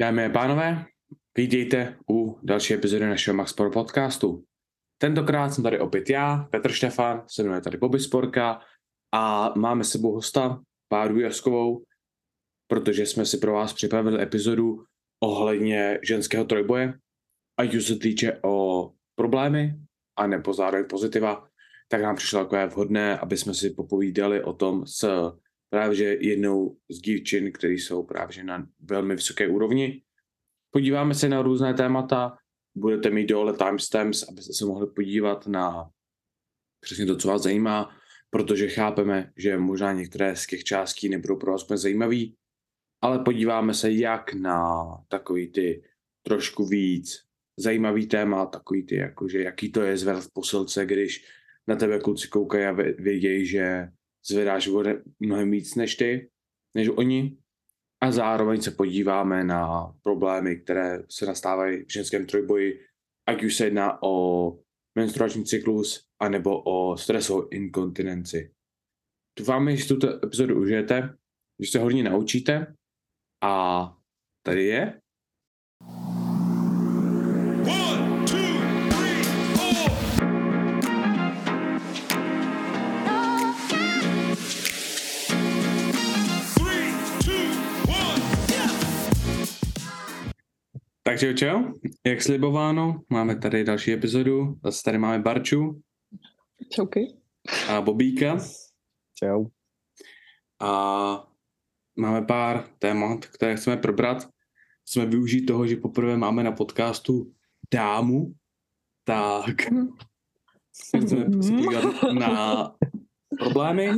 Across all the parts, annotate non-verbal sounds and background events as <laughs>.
Dámy a pánové, vítejte u další epizody našeho Max Sport podcastu. Tentokrát jsem tady opět já, Petr Štefan, se mnou je tady Bobby Sporka a máme s sebou hosta, Páru Jaskovou, protože jsme si pro vás připravili epizodu ohledně ženského trojboje, ať už se týče o problémy, a nebo zároveň pozitiva, tak nám přišlo takové vhodné, aby jsme si popovídali o tom s právě že jednou z dívčin, které jsou právě na velmi vysoké úrovni. Podíváme se na různé témata, budete mít dole timestamps, abyste se mohli podívat na přesně to, co vás zajímá, protože chápeme, že možná některé z těch částí nebudou pro vás úplně zajímavý, ale podíváme se jak na takový ty trošku víc zajímavý téma, takový ty, jakože jaký to je zvedat v posilce, když na tebe kluci koukají a vědějí, že zvedáš vode mnohem víc než ty, než oni. A zároveň se podíváme na problémy, které se nastávají v ženském trojboji, ať už se jedná o menstruační cyklus, anebo o stresovou inkontinenci. Doufám, že tuto epizodu užijete, že se hodně naučíte a tady je Takže čau, jak slibováno, máme tady další epizodu, zase tady máme Barču. Čauky. A Bobíka. Čau. A máme pár témat, které chceme probrat. Chceme využít toho, že poprvé máme na podcastu dámu, tak mm. chceme se podívat na problémy,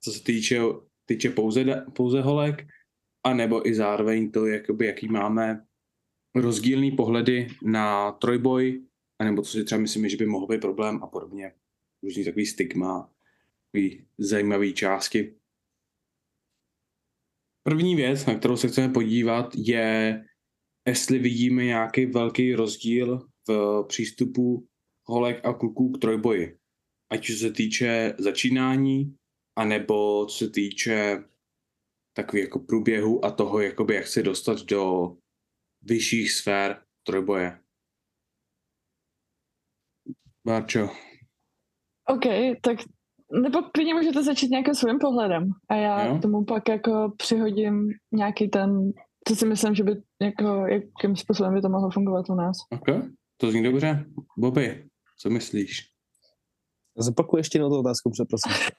co se týče, týče pouze, pouze holek, anebo i zároveň to, jakoby, jaký máme rozdílný pohledy na trojboj, anebo co si třeba myslíme, že by mohl být problém a podobně. Různý takový stigma, takový zajímavý části. První věc, na kterou se chceme podívat, je, jestli vidíme nějaký velký rozdíl v přístupu holek a kluků k trojboji. Ať co se týče začínání, anebo co se týče takový jako průběhu a toho, jakoby jak se dostat do vyšších sfér trojboje. Barčo. OK, tak nebo klidně můžete začít nějakým svým pohledem a já jo? tomu pak jako přihodím nějaký ten, co si myslím, že by jako, jakým způsobem by to mohlo fungovat u nás. OK, to zní dobře. Bobby, co myslíš? Zopakuji ještě jednou tu otázku, prosím.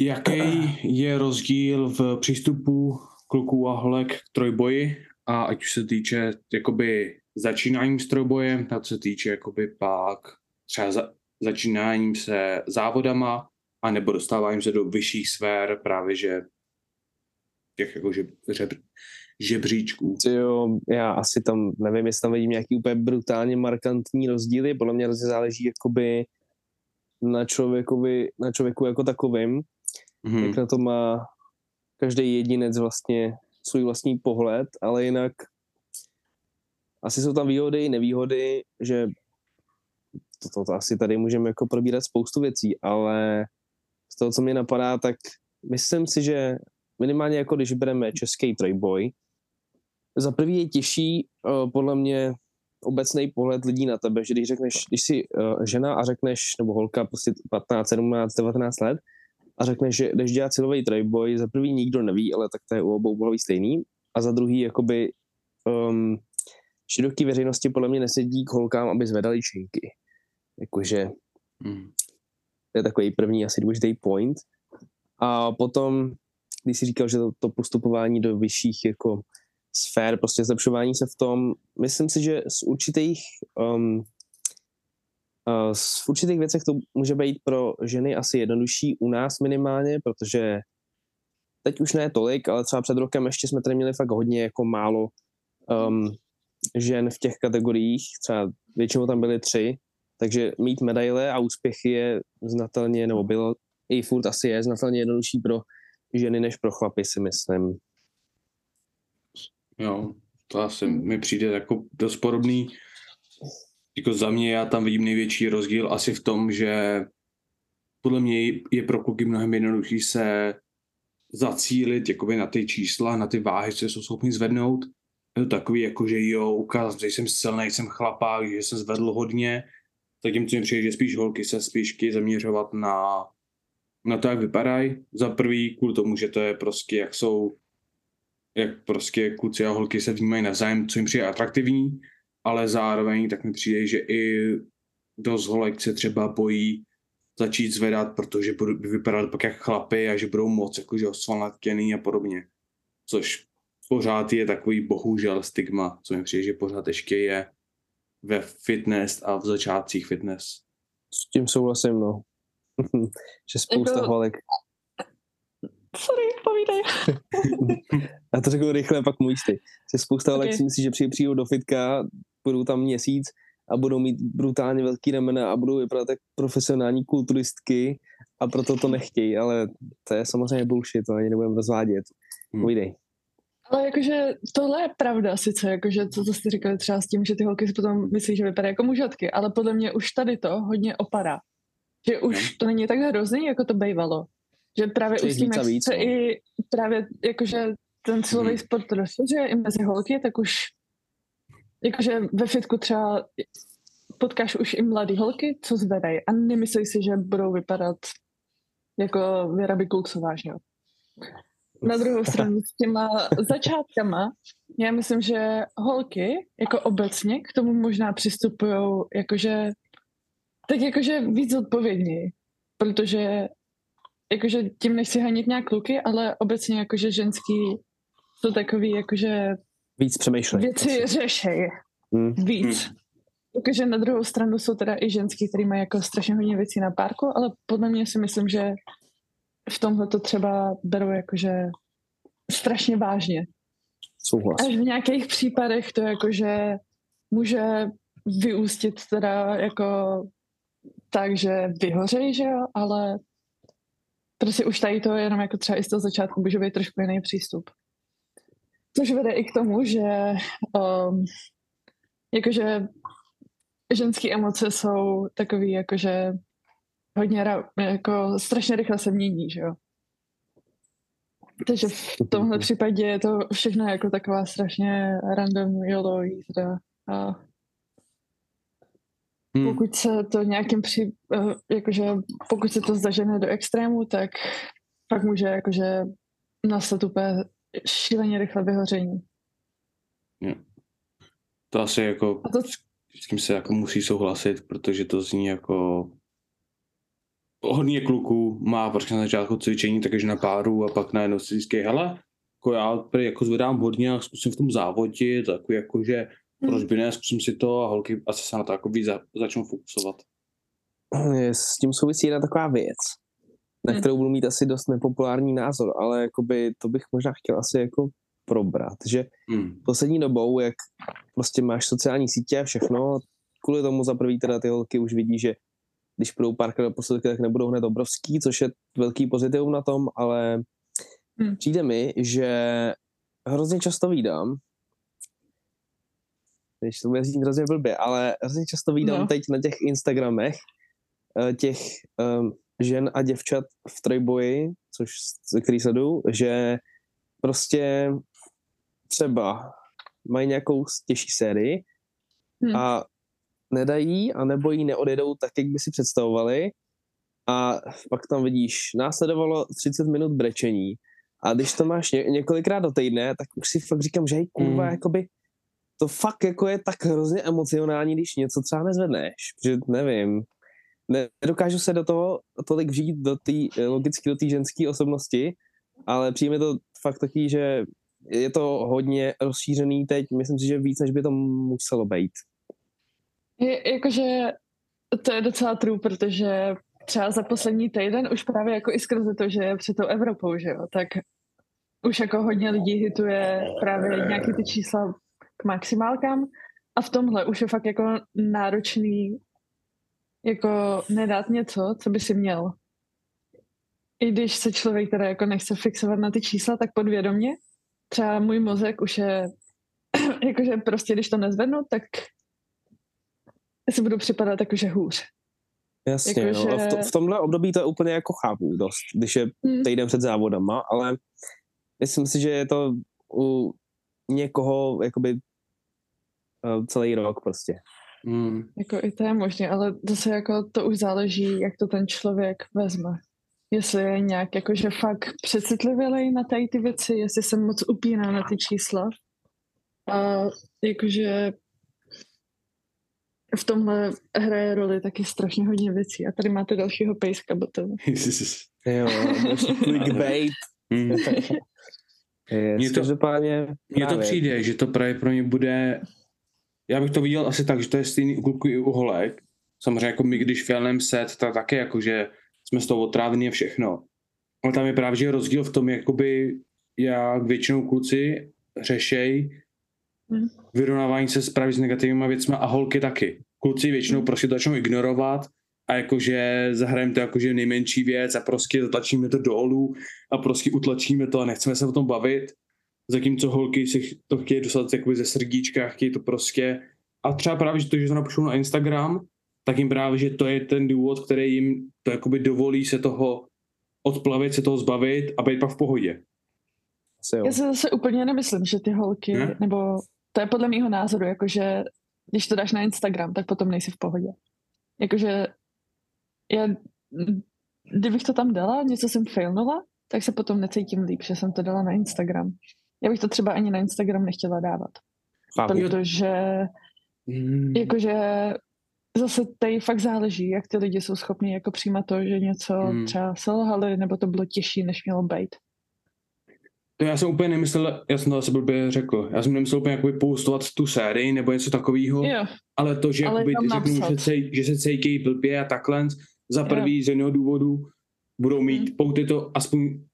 Jaký je rozdíl v přístupu kluků a holek k trojboji a ať už se týče jakoby začínáním s trojbojem, tak se týče jakoby pak třeba za, začínáním se závodama, a nebo dostáváním se do vyšších sfér právě, že těch jako že, žeb, žebříčků. Jo, já asi tam, nevím, jestli tam vidím nějaký úplně brutálně markantní rozdíly, podle mě hrozně záleží jakoby na člověkovi, na člověku jako takovým, mm-hmm. jak na to má každý jedinec vlastně svůj vlastní pohled, ale jinak asi jsou tam výhody i nevýhody, že to, to, to asi tady můžeme jako probírat spoustu věcí, ale z toho, co mě napadá, tak myslím si, že minimálně jako když bereme český trojboj, za prvý je těžší uh, podle mě obecný pohled lidí na tebe, že když řekneš, když jsi uh, žena a řekneš, nebo holka prostě 15, 17, 19 let a řekneš, že jdeš dělat silový trojboj, za prvý nikdo neví, ale tak to je u obou pohlaví stejný, a za druhý jakoby um, široký veřejnosti podle mě nesedí k holkám, aby zvedali činky. Jakože mm. to je takový první asi důležitý point. A potom, když jsi říkal, že to, to postupování do vyšších jako sfér, prostě zlepšování se v tom, myslím si, že z určitých um, uh, z určitých věcech to může být pro ženy asi jednodušší u nás minimálně, protože teď už ne tolik, ale třeba před rokem ještě jsme tady měli fakt hodně jako málo um, žen v těch kategoriích, třeba většinou tam byly tři, takže mít medaile a úspěchy je znatelně, nebo bylo i furt asi je znatelně jednodušší pro ženy než pro chlapy, si myslím. Jo, to asi mi přijde jako dost podobný. Jako za mě já tam vidím největší rozdíl asi v tom, že podle mě je pro kluky mnohem jednodušší se zacílit jakoby na ty čísla, na ty váhy, co jsou schopni zvednout. Je to takový, jako že jo, ukázat, že jsem silný, jsem chlapák, že jsem zvedl hodně, zatímco mi přijde, že spíš holky se spíš zaměřovat na, na to, jak vypadají. Za prvý kvůli tomu, že to je prostě, jak jsou, jak prostě kluci a holky se vnímají navzájem, co jim přijde atraktivní, ale zároveň tak mi přijde, že i dost holek se třeba bojí začít zvedat, protože budou vypadat pak jak chlapy a že budou moc jakože osvalnattěný a podobně. Což pořád je takový bohužel stigma, co mi přijde, že pořád ještě je ve fitness a v začátcích fitness. S tím souhlasím, no. <laughs> že spousta jako... holek... Sorry, povídej. <laughs> Já to řeknu rychle, pak můj ty. Že spousta holek okay. si myslí, že přijdou do fitka, budou tam měsíc a budou mít brutálně velký ramena a budou vypadat jak profesionální kulturistky a proto to nechtějí, ale to je samozřejmě bullshit, to ani nebudeme rozvádět. Hmm. Povídej. Ale jakože tohle je pravda sice, jakože to, co jste říkali třeba s tím, že ty holky si potom myslí, že vypadají jako mužatky, ale podle mě už tady to hodně opadá. Že už no. to není tak hrozný, jako to bývalo. Že právě už s tím, jak víc, se no. i právě jakože ten silový hmm. sport rozšiřuje i mezi holky, tak už jakože ve fitku třeba potkáš už i mladý holky, co zvedají. A nemyslí si, že budou vypadat jako Věra Bikulcová, že jo? Na druhou stranu s těma začátkama, já myslím, že holky jako obecně k tomu možná přistupují jakože tak jakože víc odpovědněji, protože jakože tím nechci hanit nějak kluky, ale obecně jakože ženský jsou takový jakože víc přemýšlej. Věci řešej. Hmm. Víc. Hmm. Jakože na druhou stranu jsou teda i ženský, který mají jako strašně hodně věcí na párku, ale podle mě si myslím, že v tomhle to třeba berou jakože strašně vážně. Souhlas. Až v nějakých případech to jakože může vyústit teda jako tak, že vyhořej, že jo, ale prostě už tady to je jenom jako třeba i z toho začátku může být trošku jiný přístup. Což vede i k tomu, že um, jakože ženské emoce jsou takový jakože hodně jako strašně rychle se mění, že jo. Takže v tomhle případě je to všechno jako taková strašně random YOLO jízda. A hmm. pokud se to nějakým při, eh, jakože pokud se to zažene do extrému, tak pak může jakože nastat úplně šíleně rychle vyhoření. Yeah. To asi jako A to... s tím se jako musí souhlasit, protože to zní jako hodně kluků má prostě na začátku cvičení takže na páru a pak najednou si zjistí, hele, jako já jako zvedám hodně a zkusím v tom závodit, tak jako, že proč by ne, zkusím si to a holky asi se na to jako víc za, začnou fokusovat. S tím souvisí jedna taková věc, na hmm. kterou budu mít asi dost nepopulární názor, ale jakoby to bych možná chtěl asi jako probrat, že hmm. poslední dobou, jak prostě máš sociální sítě a všechno, kvůli tomu za prvý teda ty holky už vidí, že když půjdou párkrát do posledky, tak nebudou hned obrovský, což je velký pozitivum na tom, ale hmm. přijde mi, že hrozně často výdám, když to bude znít hrozně blbě, ale hrozně často výdám no. teď na těch Instagramech eh, těch um, žen a děvčat v trojboji, což, který sleduju, že prostě třeba mají nějakou těžší sérii hmm. a nedají, anebo ji neodjedou tak, jak by si představovali a pak tam vidíš, následovalo 30 minut brečení a když to máš ně, několikrát do týdne, tak už si fakt říkám, že hej, kurva, mm. jakoby to fakt jako je tak hrozně emocionální, když něco třeba nezvedneš, že nevím, nedokážu se do toho tolik vžít do té, logicky do té ženské osobnosti, ale přijme to fakt taky, že je to hodně rozšířený teď, myslím si, že víc, než by to muselo být. Je, jakože to je docela true, protože třeba za poslední týden už právě jako i skrze to, že je před tou Evropou, že jo, tak už jako hodně lidí hituje právě nějaký ty čísla k maximálkám a v tomhle už je fakt jako náročný jako nedát něco, co by si měl. I když se člověk teda jako nechce fixovat na ty čísla, tak podvědomě třeba můj mozek už je <clears throat> jakože prostě když to nezvednu, tak si budu připadat jakože hůř. Jasně, jako, no. Že... v, to, v tomhle období to je úplně jako chápu dost, když je hmm. týden před závodama, ale myslím si, že je to u někoho jakoby uh, celý rok prostě. Mm. Jako i to je možné, ale zase jako to už záleží, jak to ten člověk vezme. Jestli je nějak jakože fakt přecitlivělej na tady ty věci, jestli se moc upíná na ty čísla. A jakože v tomhle hraje roli taky strašně hodně věcí. A tady máte dalšího pejska botovu. <laughs> jo, clickbait. <laughs> Mm. Mně to, mně to přijde, že to právě pro mě bude já bych to viděl asi tak, že to je stejný u kluků i u holek. Samozřejmě jako my, když filmem set, tak také jako, že jsme z toho otrávený a všechno. Ale tam je právě že rozdíl v tom, jakoby jak většinou kluci řešej hmm. vyrovnávání se právě s negativníma věcmi a holky taky. Kluci většinou hmm. prostě to začnou ignorovat a jakože zahrajeme to jakože nejmenší věc a prostě zatlačíme to dolů a prostě utlačíme to a nechceme se o tom bavit zatímco holky si to chtějí dostat jakoby ze srdíčka, chtějí to prostě a třeba právě, že to, že to napíšou na Instagram, tak jim právě, že to je ten důvod, který jim to jakoby dovolí se toho odplavit, se toho zbavit a být pak v pohodě. Já si zase úplně nemyslím, že ty holky, ne? nebo to je podle mého názoru, jakože když to dáš na Instagram, tak potom nejsi v pohodě. Jakože já, kdybych to tam dala, něco jsem failnula, tak se potom necítím líp, že jsem to dala na Instagram. Já bych to třeba ani na Instagram nechtěla dávat. Chápu. Protože mm. jakože zase tady fakt záleží, jak ty lidi jsou schopni jako přijímat to, že něco mm. třeba selhali, nebo to bylo těžší, než mělo být. To já jsem úplně nemyslel, já jsem to asi blbě řekl, já jsem nemyslel úplně jakoby postovat tu sérii nebo něco takového, ale to, že, ale jakoby, řeknu, že, se, že se cítějí blbě a takhle, za prvý z jiného důvodu budou mít, mm. pokud je to aspoň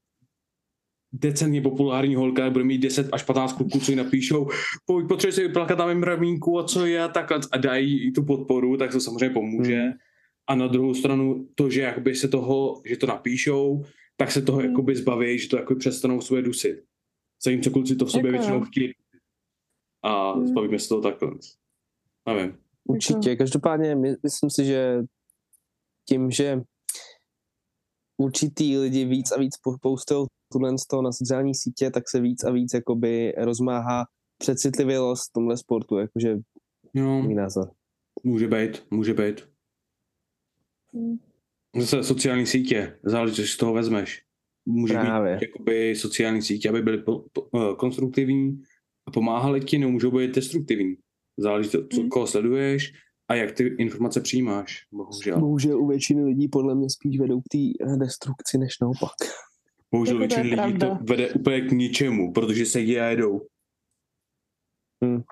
decentně populární holka, bude mít 10 až 15 kluků, co ji napíšou, pojď, potřebuje si vyplakat na mém ramínku a co je takhle a dají i tu podporu, tak to samozřejmě pomůže. Hmm. A na druhou stranu to, že jakoby se toho, že to napíšou, tak se toho hmm. jakoby zbaví, že to jakoby přestanou svoje dusit. Zatímco kluci to v sobě jako většinou chtějí a hmm. zbavíme se toho takhle. Nevím. Určitě, každopádně myslím si, že tím, že určitý lidi víc a víc postují tuhle toho na sociální sítě, tak se víc a víc jakoby rozmáhá přecitlivělost v tomhle sportu, jakože jo. můj názor. Může být, může být. Hmm. Zase sociální sítě, záleží, co si z toho vezmeš. Může Právě. být jakoby sociální sítě, aby byly po, po, uh, konstruktivní a pomáhaly ti, nebo můžou být destruktivní. Záleží, to, co, hmm. koho sleduješ a jak ty informace přijímáš, bohužel. Bohužel u většiny lidí podle mě spíš vedou k té destrukci, než naopak. Bohužel většina lidí pravda. to vede úplně k ničemu, protože se jedou. Hmm.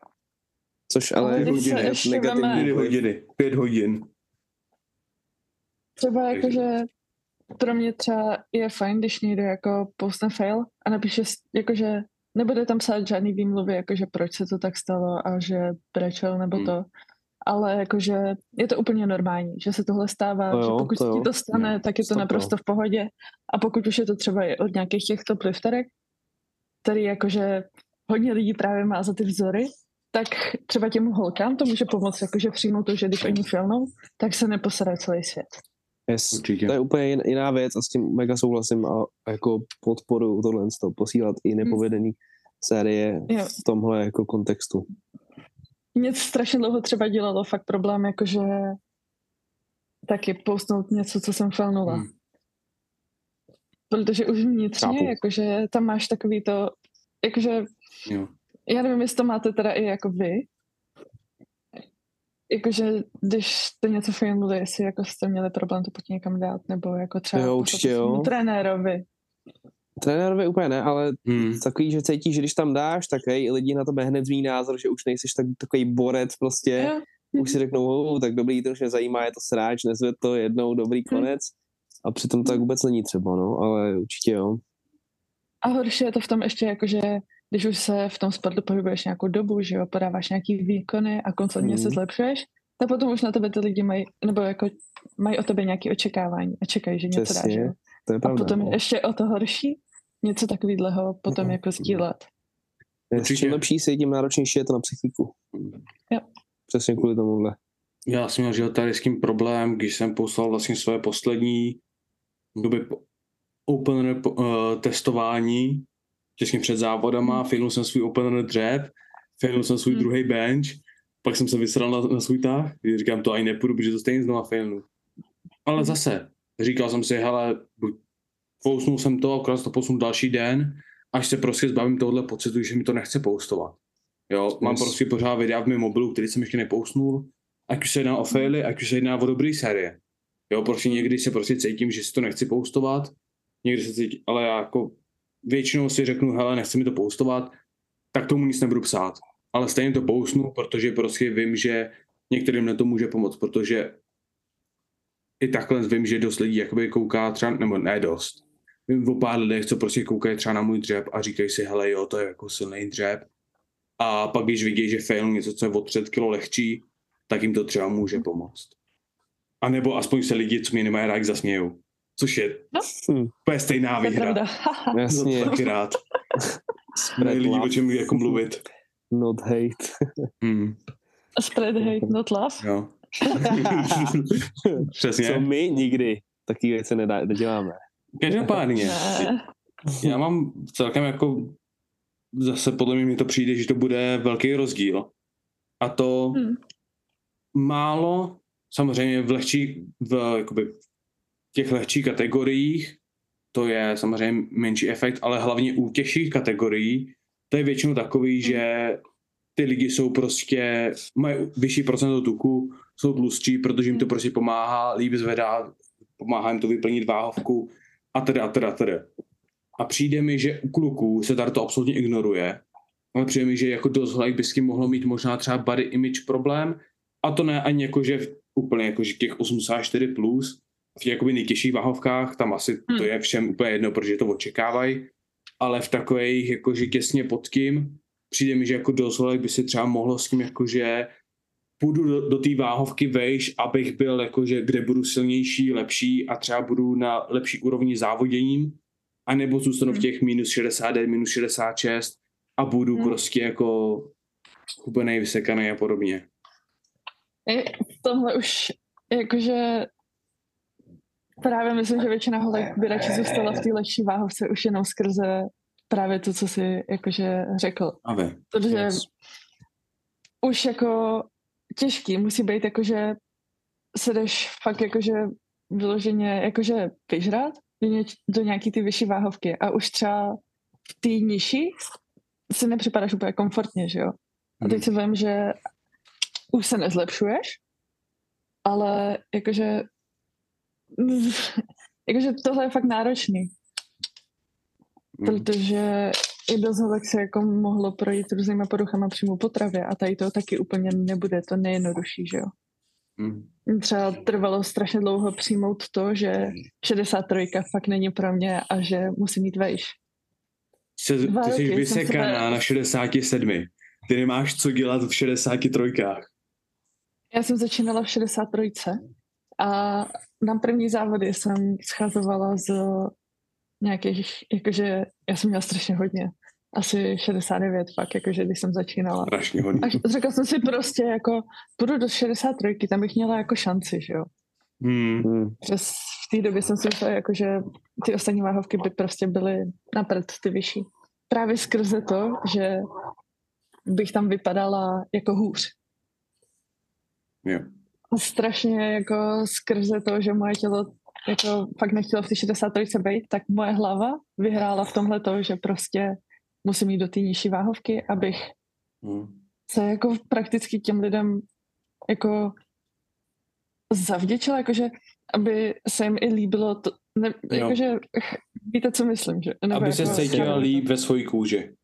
Což ale pět hodiny, negativní. Pět hodiny, pět hodin. Třeba jakože pro mě třeba je fajn, když někdo jako postne fail a napíše jakože nebude tam psát žádný výmluvy, jakože proč se to tak stalo a že brečel nebo hmm. Ale jakože je to úplně normální, že se tohle stává, to jo, že pokud to ti to stane, jo, tak je to naprosto v pohodě a pokud už je to třeba od nějakých těchto plifterek, který jakože hodně lidí právě má za ty vzory, tak třeba těm holkám to může pomoct, jakože přijmout to, že když oni filmou, tak se neposede celý svět. Yes, Určitě. to je úplně jiná věc a s tím mega souhlasím a jako podporu tohle toho posílat i nepovedený série jo. v tomhle jako kontextu mě strašně dlouho třeba dělalo fakt problém, jakože taky postnout něco, co jsem filnula. Hmm. Protože už vnitřně, Chápu. jakože tam máš takový to, jakože, jo. já nevím, jestli to máte teda i jako vy, jakože když jste něco filmuli, jestli jako jste měli problém to potom někam dát, nebo jako třeba jo, určitě, jo. trenérovi. Trenérovi úplně ne, ale hmm. takový, že cítíš, že když tam dáš, tak hej, lidi na to hned zví názor, že už nejsiš tak, takový borec prostě. Yeah. Už si řeknou, oh, tak dobrý, to už mě zajímá, je to sráč, nezve to jednou, dobrý hmm. konec. A přitom to tak vůbec není třeba, no, ale určitě jo. A horší je to v tom ještě jako, že když už se v tom sportu pohybuješ nějakou dobu, že jo, podáváš nějaký výkony a konstantně hmm. se zlepšuješ, tak potom už na tebe ty lidi mají, nebo jako mají o tebe nějaké očekávání a čekají, že něco dáš, To je pravda, a potom no. ještě o to horší, něco takového potom no. jako sdílet. Čím lepší se tím náročnější je to na psychiku. Jo. Přesně kvůli tomuhle. Já jsem měl žilotarickým problém, když jsem poslal vlastně své poslední doby open uh, testování těsně před závodama, hmm. failnul jsem svůj opener dřep, failnul jsem svůj hmm. druhý bench, pak jsem se vysral na, na svůj tah, říkám, to ani nepůjdu, protože to stejně znova failnu. Ale hmm. zase, říkal jsem si, hele, pousnul jsem to, akorát to posunul další den, až se prostě zbavím tohle pocitu, že mi to nechce postovat. Jo, yes. mám prostě pořád videa v mém mobilu, který jsem ještě nepousnul, ať už se jedná o faily, ať už se jedná o dobrý série. Jo, prostě někdy se prostě cítím, že si to nechci postovat, někdy se cítím, ale já jako většinou si řeknu, hele, nechci mi to postovat, tak tomu nic nebudu psát. Ale stejně to pousnu, protože prostě vím, že některým na to může pomoct, protože i takhle vím, že dost lidí jakoby kouká třeba, nebo ne dost, o pár lidech, co prostě koukají třeba na můj dřep a říkají si, hele jo, to je jako silný dřep. A pak když vidí, že fail něco, co je o 30 kg lehčí, tak jim to třeba může pomoct. A nebo aspoň se lidi, co mě nemají rád, zasmějou. Což je no. úplně stejná výhra. <laughs> Jasně. Taky rád. Mají lidi o čem jako mluvit. Not hate. Hmm. Spread hate, not love. Jo. <laughs> <laughs> Přesně. Co my nikdy taky věci nedá, neděláme. Každopádně. Já mám celkem jako zase podle mě mi to přijde, že to bude velký rozdíl. A to hmm. málo, samozřejmě v lehčí, v jakoby, těch lehčích kategoriích, to je samozřejmě menší efekt, ale hlavně u těžších kategorií, to je většinou takový, hmm. že ty lidi jsou prostě, mají vyšší procento tuku, jsou tlustší, protože jim to hmm. prostě pomáhá, líp zvedá, pomáhá jim to vyplnit váhovku a teda, a teda, a teda. A přijde mi, že u kluků se tady to absolutně ignoruje, ale přijde mi, že jako dost by s tím mohlo mít možná třeba body image problém, a to ne ani jako, že úplně jako, že těch 84 plus, v těch jakoby nejtěžších váhovkách, tam asi hmm. to je všem úplně jedno, protože to očekávají, ale v takových jakože těsně pod tím, přijde mi, že jako dost by si třeba mohlo s tím jakože půjdu do, do té váhovky vejš, abych byl jakože, kde budu silnější, lepší a třeba budu na lepší úrovni závoděním, anebo zůstanu hmm. v těch minus 69, minus 66 a budu hmm. prostě jako úplně vysekaný a podobně. Tohle už jakože právě myslím, že většina holek by radši zůstala v té lehčí váhovce už jenom skrze právě to, co si jakože řekl. Ave. Protože yes. už jako těžký musí být jakože se jdeš fakt jakože vyloženě jakože vyžrat do, něč, do nějaký ty vyšší váhovky a už třeba v té nižší si nepřipadáš úplně komfortně, že jo? A teď hmm. si vím, že už se nezlepšuješ, ale jakože jakože tohle je fakt náročný. Hmm. Protože i do zhovek se jako mohlo projít různýma poruchama přímo potravě a tady to taky úplně nebude to nejjednodušší, že jo. Mm. Třeba trvalo strašně dlouho přijmout to, že 63 fakt není pro mě a že musím mít vejš. Jsi, ty jsi vysekaná se... na 67. Ty nemáš co dělat v 63. Já jsem začínala v 63. A na první závody jsem schazovala z nějakých, jakože já jsem měla strašně hodně. Asi 69 fakt, jakože když jsem začínala. Strašně hodně. A řekla jsem si prostě jako, půjdu do 63, tam bych měla jako šanci, že jo. Hmm. hmm. Přes v té době jsem si myslela, jako, že ty ostatní váhovky by prostě byly napřed ty vyšší. Právě skrze to, že bych tam vypadala jako hůř. Jo. A strašně jako skrze to, že moje tělo jako fakt nechtěla v té 63 být, tak moje hlava vyhrála v tomhle to, že prostě musím jít do té nižší váhovky, abych hmm. se jako prakticky těm lidem jako zavděčila, jakože aby se jim i líbilo to, ne, jakože víte, co myslím, že? Nebo aby jako, se cítila líp ve svojí kůži.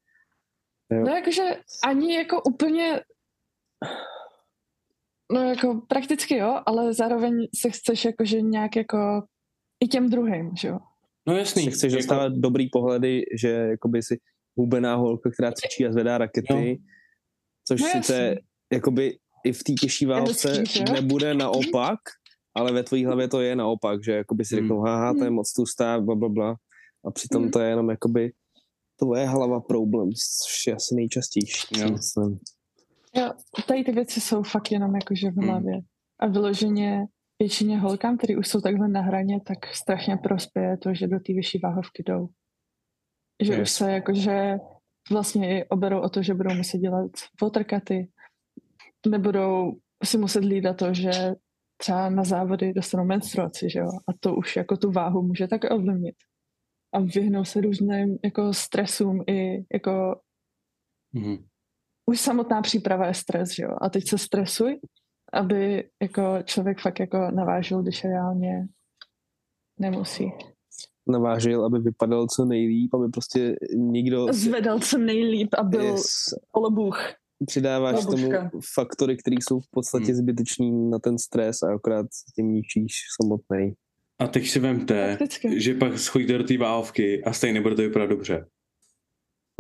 No jakože ani jako úplně no jako prakticky jo, ale zároveň se chceš jakože nějak jako i těm druhým, že jo. No jasný. Si chceš jako... dostávat dobrý pohledy, že jakoby si hubená holka, která cvičí a zvedá rakety, no. což no, sice jakoby i v té těžší válce nebude naopak, ale ve tvojí hlavě to je naopak, že jakoby si hmm. řeknou, haha, to je hmm. moc tlustá, bla, bla, bla. A přitom hmm. to je jenom jakoby tvoje hlava problém, což je asi nejčastější. Jo. Jo, tady ty věci jsou fakt jenom jakože v hlavě. Hmm. A vyloženě většině holkám, které už jsou takhle na hraně, tak strašně prospěje to, že do té vyšší váhovky jdou. že yes. už se jakože vlastně oberou o to, že budou muset dělat watercuty, nebudou si muset hlídat to, že třeba na závody dostanou menstruaci, že jo? A to už jako tu váhu může tak ovlivnit. A vyhnou se různým jako stresům i jako mm-hmm. už samotná příprava je stres, že jo? A teď se stresuj, aby jako člověk fakt jako navážil, když reálně nemusí. Navážil, aby vypadal co nejlíp, aby prostě nikdo... Zvedal co nejlíp a byl yes. olobůh přidáváš Babuška. tomu faktory, které jsou v podstatě hmm. zbytečný na ten stres a akorát tím ničíš samotný. A teď si vemte, Prakticky. že pak schodíte do té váhovky a stejně nebude to vypadat dobře.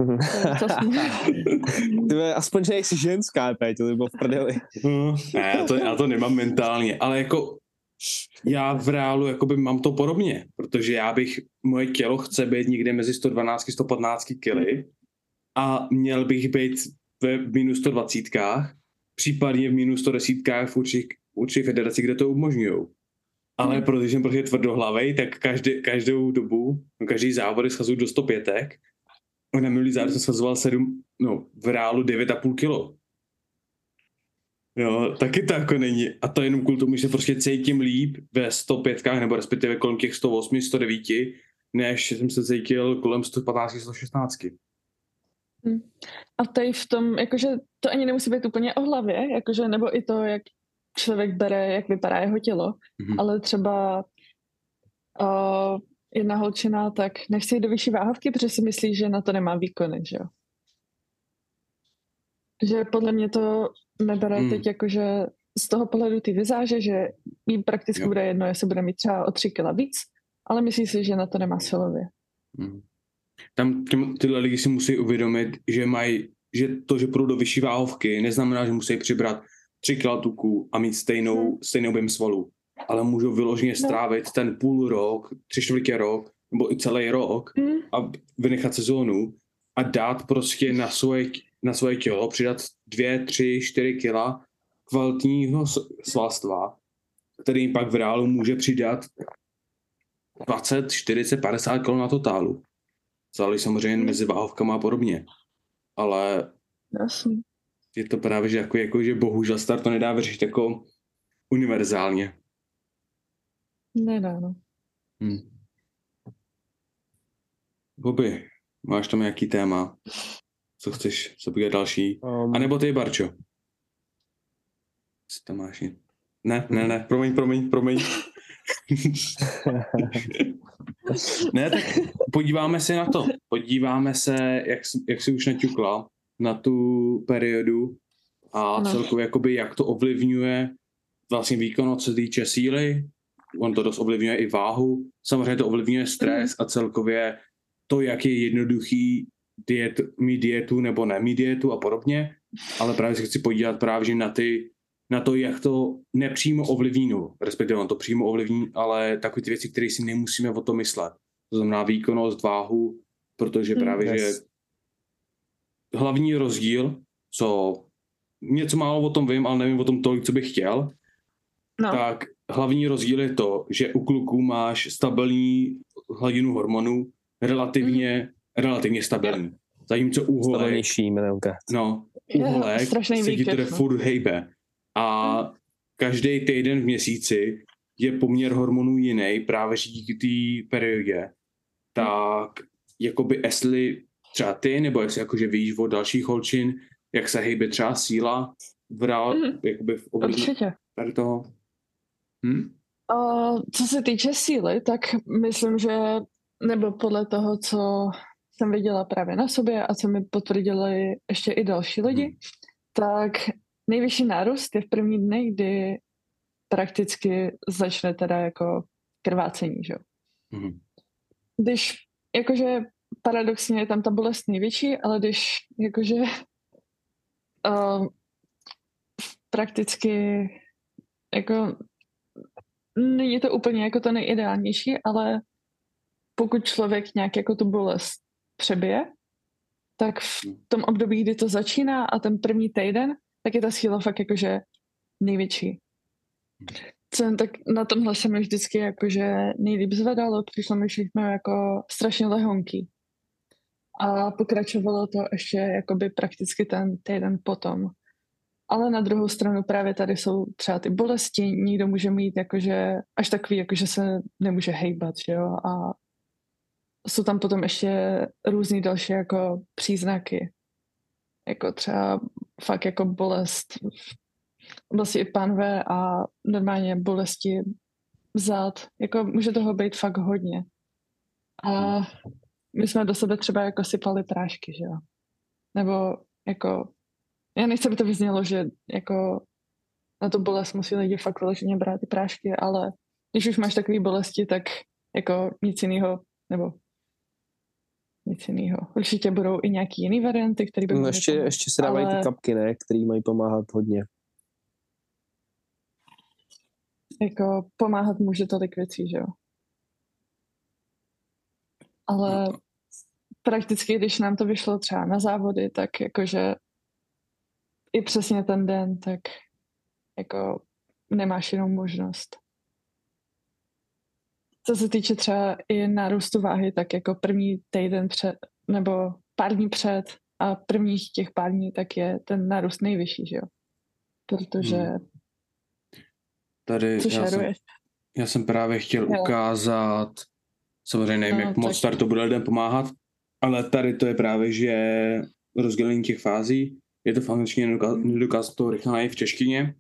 <laughs> Ty aspoň, že jsi ženská, Péť, to by bylo v prdeli. No, ne, já to, já to nemám mentálně, ale jako já v reálu jakoby mám to podobně, protože já bych, moje tělo chce být někde mezi 112 a 115 kg a měl bych být ve minus 120, případně v minus 110 v určitých, určitých federací, kde to umožňují. Ale hmm. protože jsem prostě tvrdohlavej, tak každý, každou dobu, každý závody schazuju do 105. Na minulý jsem schazoval 7, no v reálu 9,5 kilo. Jo, taky to jako není. A to jenom kvůli tomu, že prostě cítím líp ve 105, nebo respektive kolem těch 108, 109, než jsem se cítil kolem 115, 116. Hmm. A tady v tom, jakože to ani nemusí být úplně o hlavě, jakože, nebo i to, jak člověk bere, jak vypadá jeho tělo, mm-hmm. ale třeba uh, jedna holčina, tak nechce jít do vyšší váhovky, protože si myslí, že na to nemá výkony, že jo. Že podle mě to nebere mm. teď jakože z toho pohledu ty vizáže, že jí prakticky jo. bude jedno, jestli bude mít třeba o tři kila víc, ale myslí si, že na to nemá silově. Mm tam těm, tyhle lidi si musí uvědomit, že mají, že to, že půjdou do vyšší váhovky, neznamená, že musí přibrat 3 kg tuku a mít stejnou, hmm. stejnou objem svalů. Ale můžou vyloženě no. strávit no. ten půl rok, tři čtvrtě rok, nebo i celý rok hmm. a vynechat sezónu a dát prostě na svoje, na svoje tělo, přidat dvě, tři, čtyři kila kvalitního svalstva, který pak v reálu může přidat 20, 40, 50 kg na totálu. Záleží samozřejmě hmm. mezi váhovkama a podobně. Ale Jasný. je to právě, že, jako, jako, že bohužel start to nedá vyřešit jako univerzálně. Nedá, no. Hmm. Bobby, máš tam nějaký téma? Co chceš, co bude další? Um, a nebo ty, Barčo? Co tam máš? Ne, ne, ne, promiň, promiň, promiň. <laughs> ne, tak podíváme se na to. Podíváme se, jak, jak jsi už naťukla, na tu periodu a no. celkově jakoby, jak to ovlivňuje vlastně výkon, co se týče síly, on to dost ovlivňuje i váhu, samozřejmě to ovlivňuje stres mm. a celkově to, jak je jednoduchý diet, mít dietu nebo nemít dietu a podobně, ale právě se chci podívat právě na ty na to, jak to nepřímo ovlivní, no, respektive on to přímo ovlivní, ale takové ty věci, které si nemusíme o to myslet. To znamená výkonnost, váhu, protože hmm. právě, yes. že hlavní rozdíl, co něco málo o tom vím, ale nevím o tom tolik, co bych chtěl, no. tak hlavní rozdíl je to, že u kluků máš stabilní hladinu hormonů, relativně, mm. relativně stabilní. Zatímco u holek, no, u holek se ti to furt hejbe. A hmm. každý týden v měsíci je poměr hormonů jiný právě díky té periodě. Tak jakoby jestli třeba ty, nebo jestli jakože víš od dalších holčin, jak se hejbe třeba síla v rál, mm. jakoby v období tady toho. Hm? Uh, co se týče síly, tak myslím, že nebo podle toho, co jsem viděla právě na sobě a co mi potvrdili ještě i další lidi, hmm. tak nejvyšší nárůst je v první dny, kdy prakticky začne teda jako krvácení, že jo. Mm-hmm. Když jakože paradoxně je tam ta bolest největší, ale když jakože <laughs> uh, prakticky jako není to úplně jako to nejideálnější, ale pokud člověk nějak jako tu bolest přebije, tak v mhm. tom období, kdy to začíná a ten první týden, tak je ta síla fakt jakože největší. Co, tak na tomhle se mi vždycky jakože nejlíp zvedalo, přišlo mi všechno jako strašně lehonký. A pokračovalo to ještě jakoby prakticky ten týden potom. Ale na druhou stranu právě tady jsou třeba ty bolesti, někdo může mít jakože až takový, jakože se nemůže hejbat, že jo, a jsou tam potom ještě různý další jako příznaky, jako třeba fakt jako bolest vlastně i panve a normálně bolesti zad, jako může toho být fakt hodně. A my jsme do sebe třeba jako sypali prášky, že jo. Nebo jako, já nechci, aby to vyznělo, že jako na to bolest musí lidi fakt vyloženě brát ty prášky, ale když už máš takové bolesti, tak jako nic jiného, nebo nic jiného. Určitě budou i nějaký jiný varianty, které by no, ještě, ještě se dávají ale... ty kapky, ne, které mají pomáhat hodně. Jako pomáhat může tolik věcí, že jo. Ale prakticky, když nám to vyšlo třeba na závody, tak jakože i přesně ten den, tak jako nemáš jinou možnost. Co se týče třeba i nárůstu váhy, tak jako první týden před, nebo pár dní před a prvních těch pár dní, tak je ten nárůst nejvyšší, že jo? Protože... Hmm. Tady Co já jsem, já jsem právě chtěl jo. ukázat, samozřejmě nevím, no, jak moc tak... to bude lidem pomáhat, ale tady to je právě, že rozdělení těch fází, je to v angličtině, nedokázat to rychle v češtině,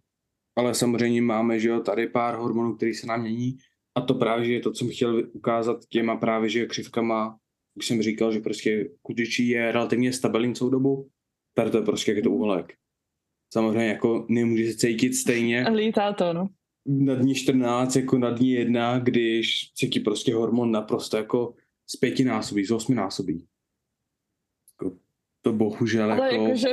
ale samozřejmě máme, že jo, tady pár hormonů, který se nám mění, a to právě je to, co jsem chtěl ukázat těma právě, že křivkama, už jsem říkal, že prostě kudičí je relativně stabilní celou dobu, tady to je prostě jak je to uhlek. Samozřejmě jako nemůže se cítit stejně. Lítá to, no. Na dní 14 jako na dní 1, když se ti prostě hormon naprosto jako z pětinásobí, z osminásobí. Jako, to bohužel Ale jako... jako že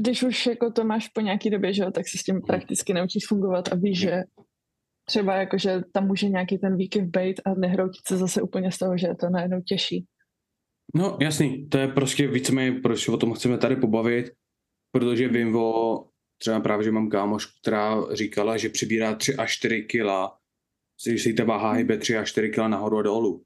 když už jako to máš po nějaký době, že tak se s tím hmm. prakticky naučíš fungovat a víš, že třeba jako, že tam může nějaký ten výkyv být a nehroutit se zase úplně z toho, že je to najednou těžší. No jasný, to je prostě víceméně, proč o tom chceme tady pobavit, protože vím o, třeba právě, že mám kámoš, která říkala, že přibírá 3 až 4 kila, že si ta váha hýbe 3 až 4 kila nahoru a dolů.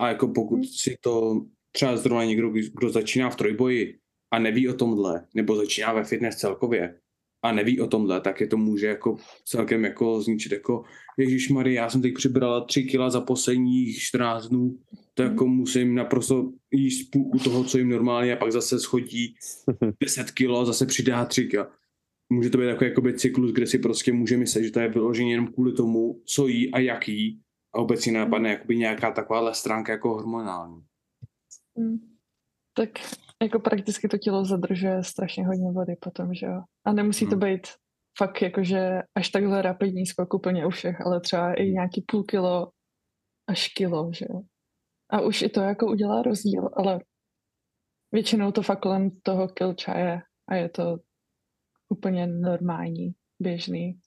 A jako pokud hmm. si to třeba zrovna někdo, kdo začíná v trojboji a neví o tomhle, nebo začíná ve fitness celkově, a neví o tomhle, tak je to může jako celkem jako zničit jako Ježíš Marie, já jsem teď přibrala tři kila za posledních 14 dnů, to jako musím naprosto jíst půlku toho, co jim normálně a pak zase schodí <laughs> 10 kilo, zase přidá 3 kila. Může to být takový jakoby cyklus, kde si prostě může myslet, že to je vyloženě jenom kvůli tomu, co jí a jak jí a vůbec si napadne jakoby nějaká takováhle stránka jako hormonální. Hmm. Tak jako prakticky to tělo zadržuje strašně hodně vody potom, že jo. A nemusí hmm. to být fakt jakože až takhle rapidní skok úplně u všech, ale třeba i nějaký půl kilo až kilo, že jo. A už i to jako udělá rozdíl, ale většinou to fakt kolem toho kil čaje a je to úplně normální, běžný.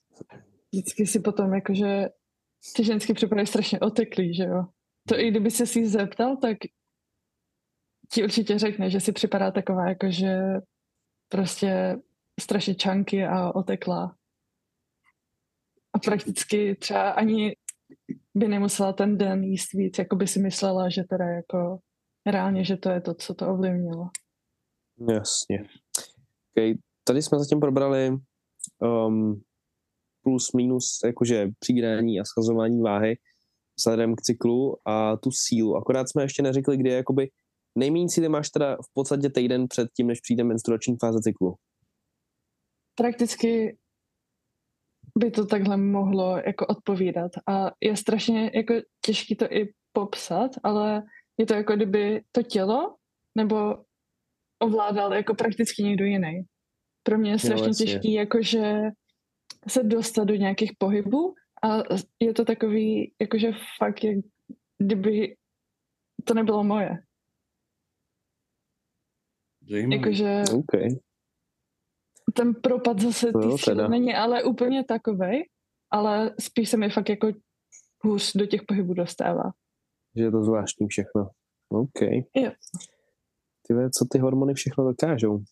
Vždycky si potom jakože ty ženský připadají strašně oteklý, že jo. To i kdyby se si zeptal, tak ti určitě řekne, že si připadá taková jako, že prostě strašně čanky a otekla. A prakticky třeba ani by nemusela ten den jíst víc, jako by si myslela, že teda jako reálně, že to je to, co to ovlivnilo. Jasně. Okay. Tady jsme zatím probrali um, plus minus jakože přigání a schazování váhy vzhledem k cyklu a tu sílu. Akorát jsme ještě neřekli, kdy jakoby Nejméně síly máš teda v podstatě týden před tím, než přijde menstruační fáze cyklu. Prakticky by to takhle mohlo jako odpovídat a je strašně jako těžké to i popsat, ale je to jako kdyby to tělo nebo ovládal jako prakticky někdo jiný. Pro mě je strašně jo, těžký jakože se dostat do nějakých pohybů a je to takový, jakože fakt, jak kdyby to nebylo moje. Jakože okay. ten propad zase ty no, není ale úplně takovej, ale spíš se mi fakt jako hůř do těch pohybů dostává. Že je to zvláštní všechno. OK. Jo. Ty ve, co ty hormony všechno dokážou?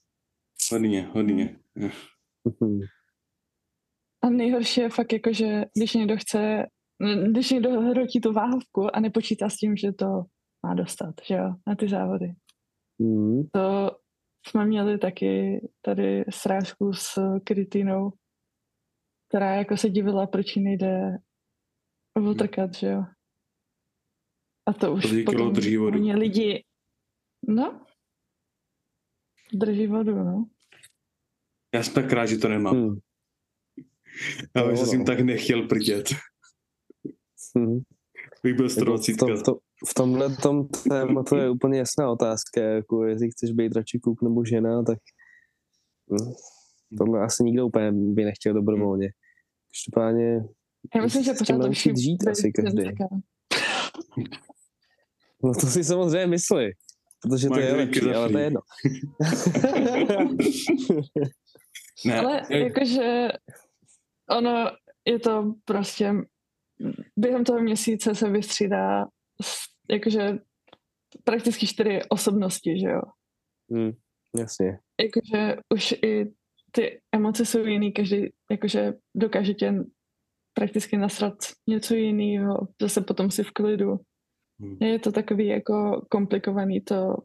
Hodně, hodně. Mhm. A nejhorší je fakt jako, že když někdo chce, když někdo hrotí tu váhovku a nepočítá s tím, že to má dostat, že jo, na ty závody Mm. To jsme měli taky tady srážku s Krytinou, která jako se divila, proč jí nejde otrkat, že jo. A to už drží vodu? Oni lidi, no, drží vodu, no. Já jsem tak rád, že to nemám. Hmm. Já No, bych se s no. tím tak nechtěl prdět. Hmm. Bych byl Jako v, strojocítka. tom, v, tom, v tomhle tom tématu je úplně jasná otázka, jako jestli chceš být radši kluk nebo žena, tak hm, tohle asi nikdo úplně by nechtěl dobrovolně. Každopádně Já myslím, že pořád naučit lepší žít asi každý. No to si samozřejmě myslí, protože to je lepší, ale to je jedno. Ne, Ale jak- jakože ono je to prostě během toho měsíce se vystřídá jakože prakticky čtyři osobnosti, že jo. hm, jasně. Jakože už i ty emoce jsou jiný, každý jakože dokáže tě prakticky nasrat něco jiného, zase potom si v klidu. Hmm. Je to takový jako komplikovaný to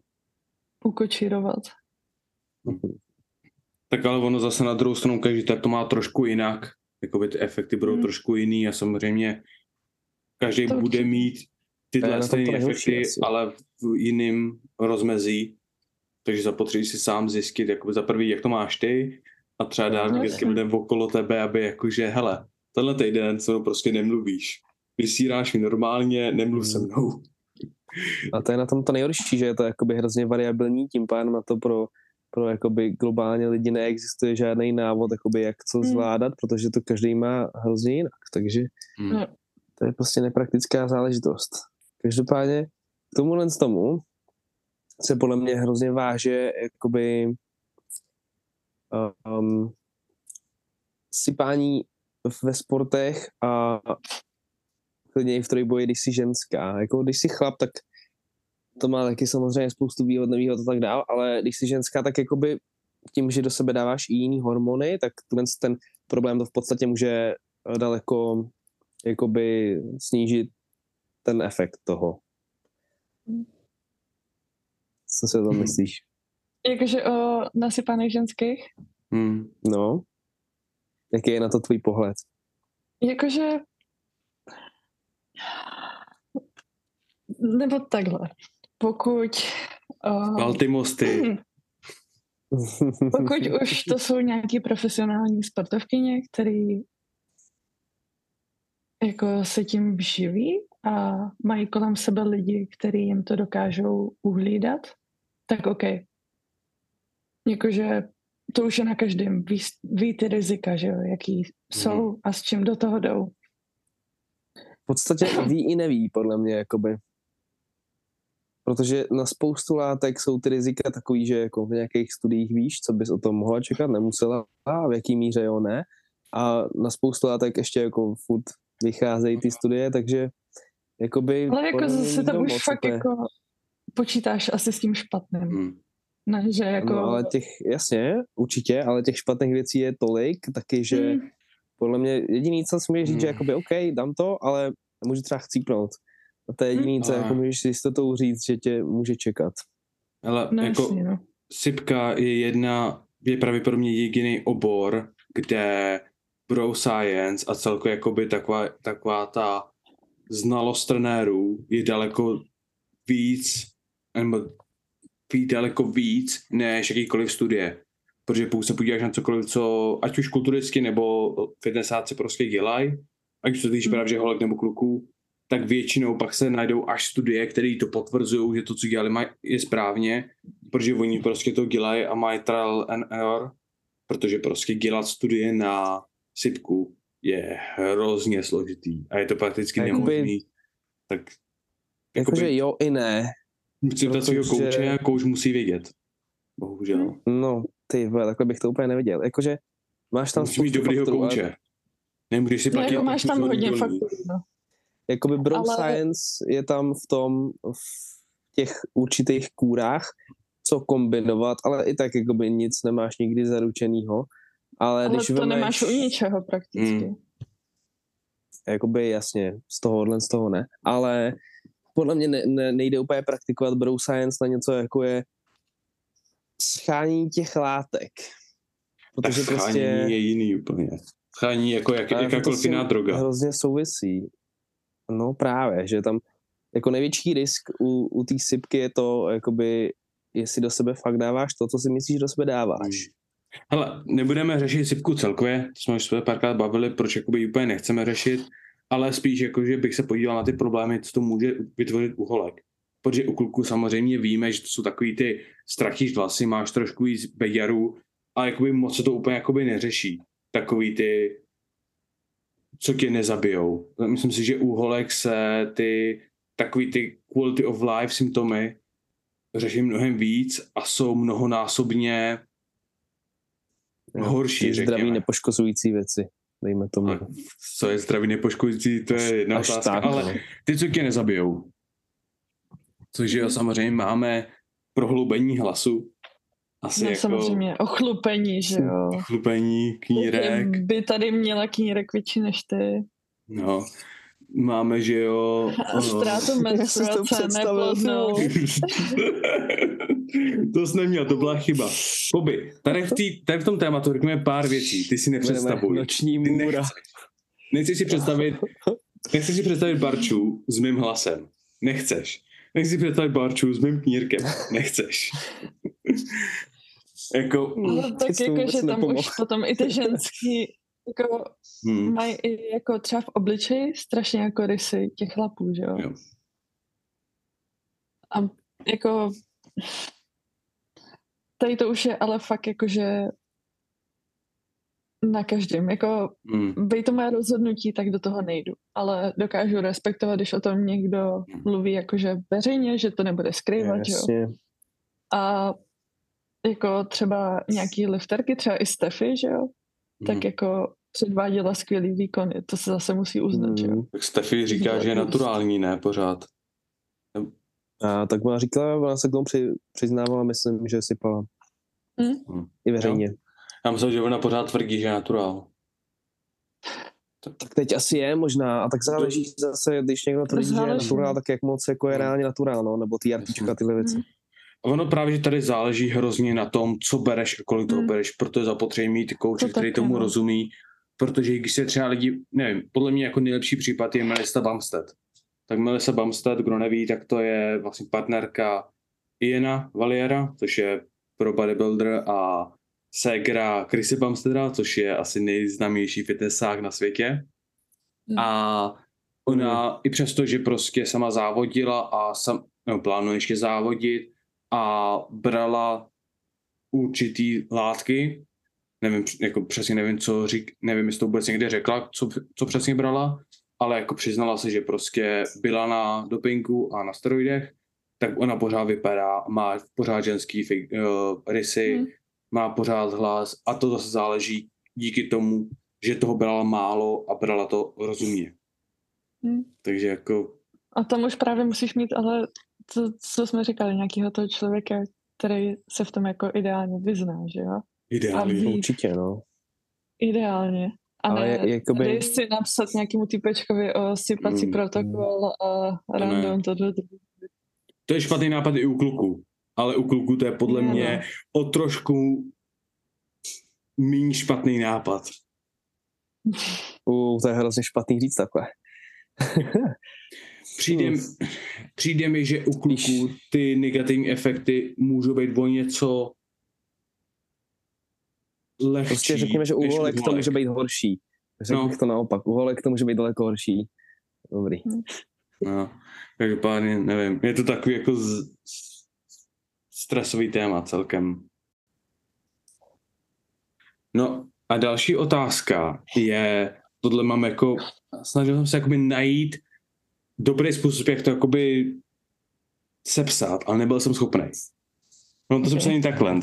ukočírovat. Tak ale ono zase na druhou stranu, každý tak to má trošku jinak. Jakoby ty efekty budou Hmm. trošku jiný a samozřejmě každý To bude mít tyhle stejné to nejhorší efekty, asi. ale v jiným rozmezí. Takže zapotřebí si sám zjistit, jakoby za prvý, jak to máš ty a třeba dát No, vždycky lidem okolo tebe, aby jakože, hele, tenhle týden se mnou prostě nemluvíš. Vysíláš mi normálně, nemluv se Hmm. mnou. A to je na tom to nejhorší, že je to jakoby hrozně variabilní, tím pádem na to pro, pro jakoby globálně lidi neexistuje žádný návod, jakoby jak co Hmm. zvládat, protože to každý má hrozně jinak, takže Hmm. No. to je prostě nepraktická záležitost. Každopádně k tomuhle z tomu se podle mě hrozně váže jakoby um, sypání ve sportech a klidně i v trojboji, když jsi ženská. Jako když jsi chlap, tak to má taky samozřejmě spoustu výhod, nevýhod a tak dál, ale když jsi ženská, tak jakoby tím, že do sebe dáváš i jiný hormony, tak ten, ten problém to v podstatě může daleko jakoby snížit ten efekt toho. Co si o tom Hmm. myslíš? Jakože o nasypaných ženských? Hmm. No? Jaký je na to tvůj pohled? Jakože... Nebo takhle. Pokud... Uh, Pal ty mosty. pokud už to jsou nějaký profesionální sportovkyně, který jako se tím živí a mají kolem sebe lidi, kteří jim to dokážou uhlídat, tak OK. Jakože to už je na každém. Ví, ví ty rizika, že jo, jaký jsou a s čím do toho jdou. v podstatě <clears throat> ví i neví, podle mě, jakoby. Protože na spoustu látek jsou ty rizika takový, že jako v nějakých studiích víš, co bys o tom mohla čekat, nemusela, a v jaký míře jo, ne. A na spoustu látek ještě jako furt vycházejí ty studie, takže jakoby... Ale jako zase tam už fakt jako počítáš asi s tím špatným. Hmm. Ne, že jako... No, ale těch, jasně, určitě, ale těch špatných věcí je tolik, taky, že Mm, podle mě jediný, co si můžeš říct, že Hmm. jakoby OK, dám to, ale může třeba chcípnout. A to je jediný, co jako můžeš si jistotou říct, že tě může čekat. Ale no jako jasně, no. sypka je jedna, je pravděpodobně jediný obor, kde bro science a celkově jakoby taková, taková ta znalost trenérů je daleko víc, nebo ví daleko víc než jakýkoliv studie. Protože pokud se podíváš na cokoliv, co ať už kulturisticky nebo fitnessáci prostě dělají, ať už se týče Hmm. právě holek nebo kluků, tak většinou pak se najdou až studie, které to potvrzují, že to, co dělali, maj- je správně, protože oni prostě to dělají a mají trial and error, protože prostě dělat studie na sypku je hrozně složitý a je to prakticky A jakoby- nemožný. Tak Jakože jo i ne. musí to svého kouče a kouč musí vědět. Bohužel. No, ty vole, takhle bych to úplně neviděl. Jakože máš tam Musíš mít dobrýho kouče. Nemůžeš si No, platit. jako máš tam hodně faktorů, no. Jakoby bro Ale- science je tam v tom, v těch určitých kůrách, co kombinovat, ale i tak jakoby nic nemáš nikdy zaručenýho. Ale, Ale když to vemeš, nemáš u ničeho prakticky. Mm. jakoby jasně, z tohohle, z toho ne, ale podle mě ne, ne, nejde úplně praktikovat bro science na něco, jako je schání těch látek. Protože tak prostě... je jiný úplně. Schání jako jak, jakákoliv jiná droga. Hrozně souvisí. No právě, že tam jako největší risk u, u té sypky je to, jakoby, jestli do sebe fakt dáváš to, co si myslíš, že do sebe dáváš. Hmm. Hele, nebudeme řešit sypku celkově, to jsme už se párkrát bavili, proč jakoby úplně nechceme řešit, ale spíš jako, že bych se podíval na ty problémy, co to může vytvořit u holek. Protože u kluků samozřejmě víme, že to jsou takový ty strachyš vlasy, máš trošku víc beďarů, a jakoby moc se to úplně jakoby neřeší. Takový ty, co tě nezabijou. Myslím si, že u holek se ty takový ty quality of life symptomy řeší mnohem víc a jsou mnohonásobně horší, ty zdraví nepoškozující věci, dejme tomu. A co je zdraví nepoškozující, to je jedna Až otázka, tak, ale no. ty, co tě nezabijou. Což jo, samozřejmě máme prohloubení hlasu, asi no, jako... samozřejmě, ochlupení, že jo. Ochlupení, knírek. By tady měla knírek větší než ty. No, máme, že jo... A ztrátu <laughs> menstruace, neplodnou. <laughs> to jsi neměl, to byla chyba. Boby, tady v, tý, tady v tom tématu řekněme pár věcí, ty si nepředstavuj. Noční můra. Nechceš si představit, nechceš si představit Barču s mým hlasem. Nechceš. Nechci si představit Barču s mým knírkem. Nechceš. <laughs> jako, no, tak jako, že tam nepomohl. už potom i ty ženský jako hmm. mají i jako třeba v obličeji strašně jako rysy těch chlapů, že jo? jo. A jako tady to už je ale fakt jako, že na každém. Jako, hmm. bej to moje rozhodnutí, tak do toho nejdu. Ale dokážu respektovat, když o tom někdo hmm. mluví jakože veřejně, že to nebude skrývat, Jasně. jo. A jako třeba nějaký lifterky, třeba i Stefy, že jo, mm. tak jako předváděla skvělý výkony, to se zase musí uznat, mm. že jo. Tak Stefy říká, že je naturální, ne pořád. A tak ona říkala, ona se k tomu při, přiznávala, myslím, že sypala. Mm. I veřejně. Jo. Já myslím, že ona pořád tvrdí, že je naturál. Tak teď asi je možná, a tak záleží zase, když někdo tvrdí, že je naturál, tak jak moc jako je reálně naturál, no, nebo ty artička, tyhle věci. Mm. Ono právě, že tady záleží hrozně na tom, co bereš a kolik toho hmm. bereš, proto je zapotřebí mít kouče, to který tomu no. rozumí, protože když se třeba lidi, nevím, podle mě jako nejlepší případ je Melissa Bumstead. Tak Melissa Bumstead, kdo neví, tak to je vlastně partnerka Iena Valiera, což je pro bodybuilder a ségra Chrissy Bumsteada, což je asi nejznámější fitnessák na světě. Hmm. A ona hmm. i přesto, že prostě sama závodila a sam, no, plánuje ještě závodit, a brala určitý látky, nevím, jako přesně nevím, co řík, nevím, jestli to vůbec někde řekla, co, co přesně brala, ale jako přiznala se, že prostě byla na dopinku a na steroidech, tak ona pořád vypadá, má pořád ženský uh, rysy, hmm. má pořád hlas a to zase záleží díky tomu, že toho brala málo a brala to rozumně. Hmm. Takže jako... A tam už právě musíš mít ale co, co jsme říkali, nějakého toho člověka, který se v tom jako ideálně vyzná, že jo? Ideálně, ví, určitě, no. Ideálně. A Ale ne, jakoby... si napsat nějakému typečkovi o sypací mm, protokol a random to, to, to. To je špatný nápad i u kluků. Ale u kluků to je podle je, mě no. o trošku méně špatný nápad. U, to je hrozně špatný říct takhle. <laughs> Přijde, přijde mi, že u kluků ty negativní efekty můžou být o něco lehčí. Prostě řekněme, že u holek to může být horší. Řekl no. to naopak. U holek to může být daleko horší. Dobrý. No, každopádně nevím. Je to takový jako z, stresový téma celkem. No a další otázka je, tohle mám jako, snažil jsem se jakoby najít dobrý způsob, jak to jakoby sepsat, ale nebyl jsem schopný. No to okay. jsem se takhle.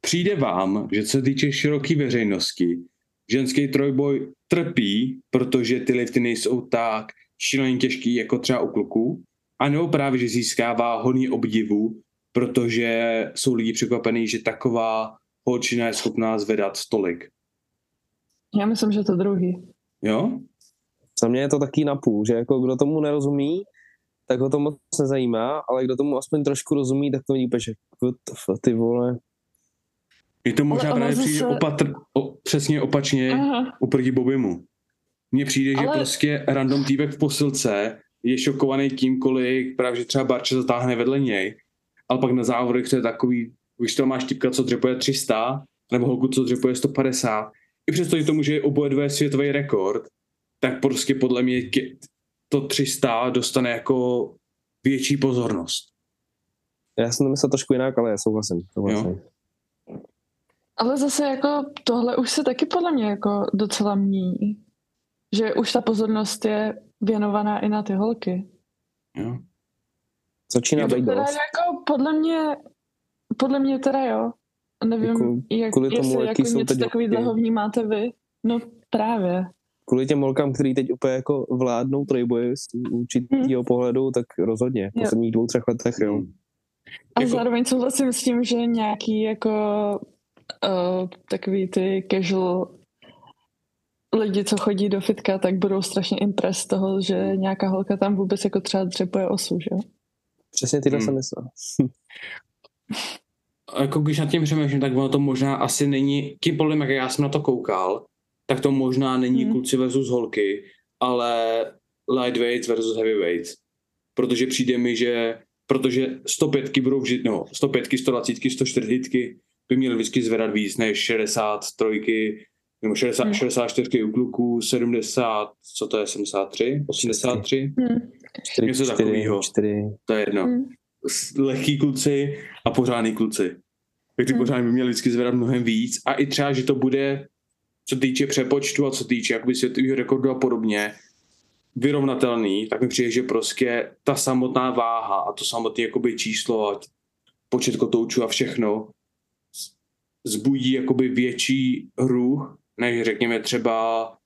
Přijde vám, že co se týče široké veřejnosti, ženský trojboj trpí, protože ty lifty nejsou tak šíleně těžký jako třeba u kluků, a nebo právě, že získává hodně obdivu, protože jsou lidi překvapení, že taková holčina je schopná zvedat stolik. Já myslím, že to druhý. Jo? Za mě je to taky napůl, že jako kdo tomu nerozumí, tak ho to moc nezajímá, ale kdo tomu aspoň trošku rozumí, tak to vidí že ty vole. Je to možná právě zase... přijde opatr, o, přesně opačně Aha. oproti Bobimu. Mně přijde, ale... že prostě random týpek v posilce je šokovaný tím, kolik právě že třeba Barče zatáhne vedle něj, ale pak na závodech to je takový, když to máš typka, co dřepuje 300, nebo holku, co dřepuje 150, i přesto, že to může oboje dvě světový rekord, tak prostě podle mě to 300 dostane jako větší pozornost. Já jsem to myslel trošku jinak, ale já souhlasím. souhlasím. Jo. Ale zase jako tohle už se taky podle mě jako docela mění. Že už ta pozornost je věnovaná i na ty holky. Jo. Začíná být teda jako podle mě, podle mě teda jo. Nevím, jako, jak, kvůli tomu, jestli jaký jako něco takového vnímáte vy. No právě. Kvůli těm holkám, který teď úplně jako vládnou trojboje z určitého hmm. pohledu, tak rozhodně. V posledních dvou, třech letech, jo. A jako... zároveň souhlasím s tím, že nějaký jako uh, takový ty casual lidi, co chodí do fitka, tak budou strašně impress toho, že nějaká holka tam vůbec jako třeba dřepuje osu, že? Přesně tyhle hmm. jsem myslel. jako když nad tím přemýšlím, tak ono to možná asi není, tím podle jak já jsem na to koukal, tak to možná není hmm. kluci versus holky, ale lightweights versus heavyweights. Protože přijde mi, že protože 105 budou vždy, no, 105, 120, 140 by měly vždycky zvedat víc než 63, nebo 60, hmm. 64 u kluků, 70, co to je, 73, 83? Hmm. Něco takového. To je jedno. Hmm. Lehký kluci a pořádný kluci. Tak ty hmm. pořádný by měli vždycky zvedat mnohem víc. A i třeba, že to bude, co týče přepočtu a co týče jakoby světového rekordu a podobně, vyrovnatelný, tak mi přijde, že prostě ta samotná váha a to samotné jakoby číslo a počet kotoučů a všechno zbudí jakoby větší hru, než řekněme třeba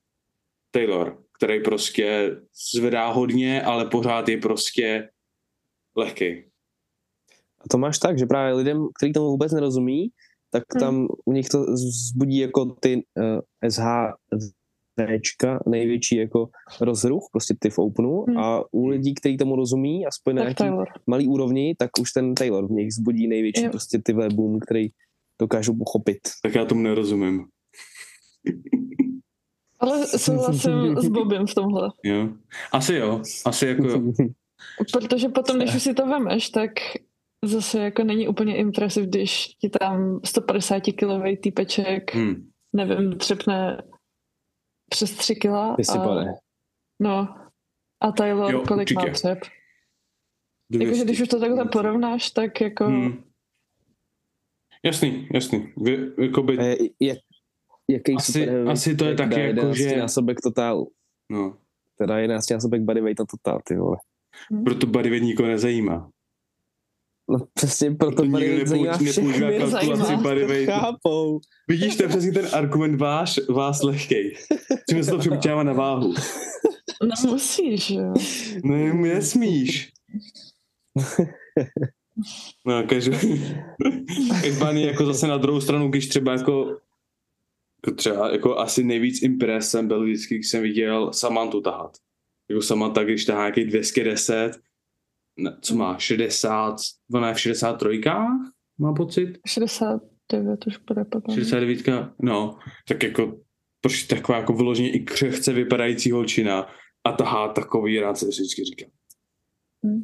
Taylor, který prostě zvedá hodně, ale pořád je prostě lehký. A to máš tak, že právě lidem, kteří tomu vůbec nerozumí, tak hmm. tam u nich to zbudí jako ty uh, eh, SHVčka, největší jako rozruch, prostě ty v Openu hmm. a u lidí, kteří tomu rozumí, aspoň na nějaký malý úrovni, tak už ten Taylor v nich zbudí největší jo. prostě ty boom, který dokážu pochopit. Tak já tomu nerozumím. Ale souhlasím s Bobem v tomhle. Jo. Asi jo. Asi jako jo. <laughs> Protože potom, když už si to vemeš, tak zase jako není úplně impresiv, když ti tam 150 kilový týpeček, hmm. nevím, třepne přes 3 kila. A, no. A Taylor jo, kolik určitě. má třep? Jakože když už to takhle porovnáš, tak jako... Hmm. Jasný, jasný. Vy, jakoby... Jak, jaký asi, super, asi to je taky jako, že... násobek totálu. No. Teda jedenácti násobek bodyweight na totál, ty vole. Hmm. Proto bodyweight nikoho nezajímá. No přesně proto bodyweight zajímá všechny. kalkulaci bodyweight. Chápou. Vidíš, to je přesně ten argument váš, vás lehkej. Čím se to přepočítává na váhu. No musíš, jo. No nesmíš. No, každopádně jako zase na druhou stranu, když třeba jako třeba jako asi nejvíc impres jsem byl vždycky, když jsem viděl Samantu tahat. Jako Samantha, když tahá nějaký 210, ne, co má, 60, ona je v 63, má pocit? 69 už bude potom. 69, no, tak jako prostě taková jako vyloženě i křehce vypadající holčina a tahá takový rád se vždycky říkám. Hmm.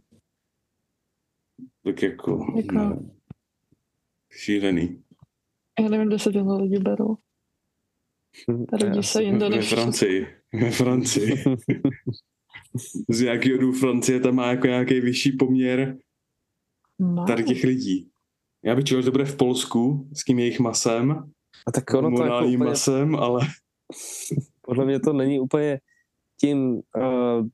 Tak jako, jako... No, šílený. Já nevím, kde se tyhle lidi berou. Rodí se jinde než... Ve Francii. Ve Francii. <laughs> Z nějakého důvodu Francie tam má jako nějaký vyšší poměr no. tady těch lidí. Já bych čekal, že to bude v Polsku s tím jejich masem. A tak ono to jako úplně... masem, ale... <laughs> Podle mě to není úplně tím, uh,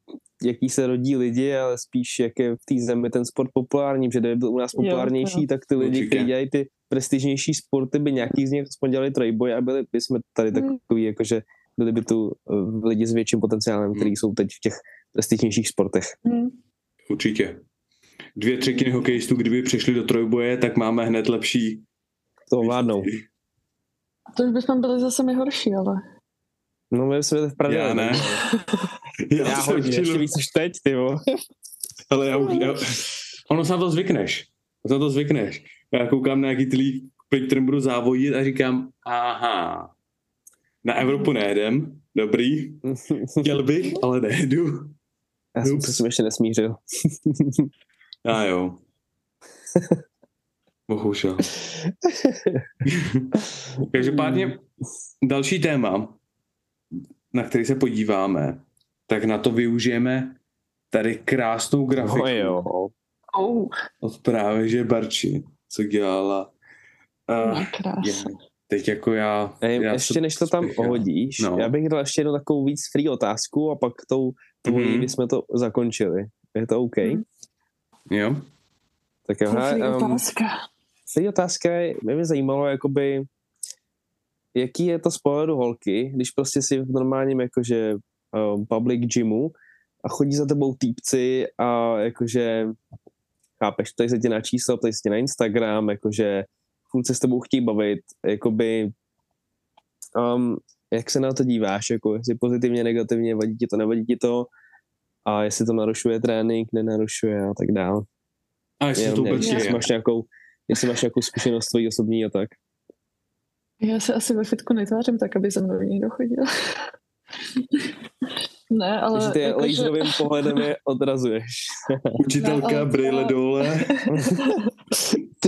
jaký se rodí lidi, ale spíš jak je v té zemi ten sport populární, protože kdyby byl u nás populárnější, jo, tak ty lidi, kteří dělají ty prestižnější sporty, by nějaký z nich aspoň dělali trojboj a byli by jsme tady hmm. takový, jakože byli by tu uh, lidi s větším potenciálem, hmm. kteří jsou teď v těch prestižnějších sportech. Hmm. Určitě. Dvě třetiny hokejistů, kdyby přišli do trojboje, tak máme hned lepší. To ovládnou. To už bychom byli zase my horší, ale... No my jsme v pravě. Já ne. <laughs> Já, Já hodně, ještě víc než teď, ty <laughs> Ale já už, já, ono se na to zvykneš. Na to zvykneš. Já koukám na nějaký tlí, pri kterým budu závodit a říkám, aha, na Evropu nejedem, dobrý, <laughs> chtěl bych, ale nejedu. Já jsem se s tím ještě nesmířil. <laughs> Já jo. <laughs> Bohužel. <laughs> Každopádně další téma, na který se podíváme, tak na to využijeme tady krásnou grafiku. No jo. Oh. Od právě, že Barči, co dělala. Uh, no, krásně. Teď jako já... Ej, já ještě než to tam spěchám. ohodíš, No. já bych dal ještě jednu takovou víc free otázku a pak tou tvojí, Mhm. mm-hmm. jsme to zakončili. Je to OK? Mhm. Jo? Tak jo, Free um, otázka. free otázka je, mě by zajímalo, jakoby, jaký je to z pohledu holky, když prostě si v normálním jakože um, public gymu a chodí za tebou týpci a jakože chápeš, tady se ti na číslo, tady se ti na Instagram, jakože furt se s tebou chtějí bavit, jakoby um, jak se na to díváš, jako jestli pozitivně, negativně, vadí ti to, nevadí ti to a jestli to narušuje trénink, nenarušuje a tak dále. A jestli to Jenom vůbec nevím, jestli je. máš nějakou, jestli máš nějakou zkušenost tvojí osobní a tak. Já se asi ve fitku netvářím tak, aby za mnou někdo chodil. <laughs> ne, ale... Takže ty jako, že- laserovým pohledem je odrazuješ. Učitelka, No, ale brýle to- dole. <laughs> <laughs>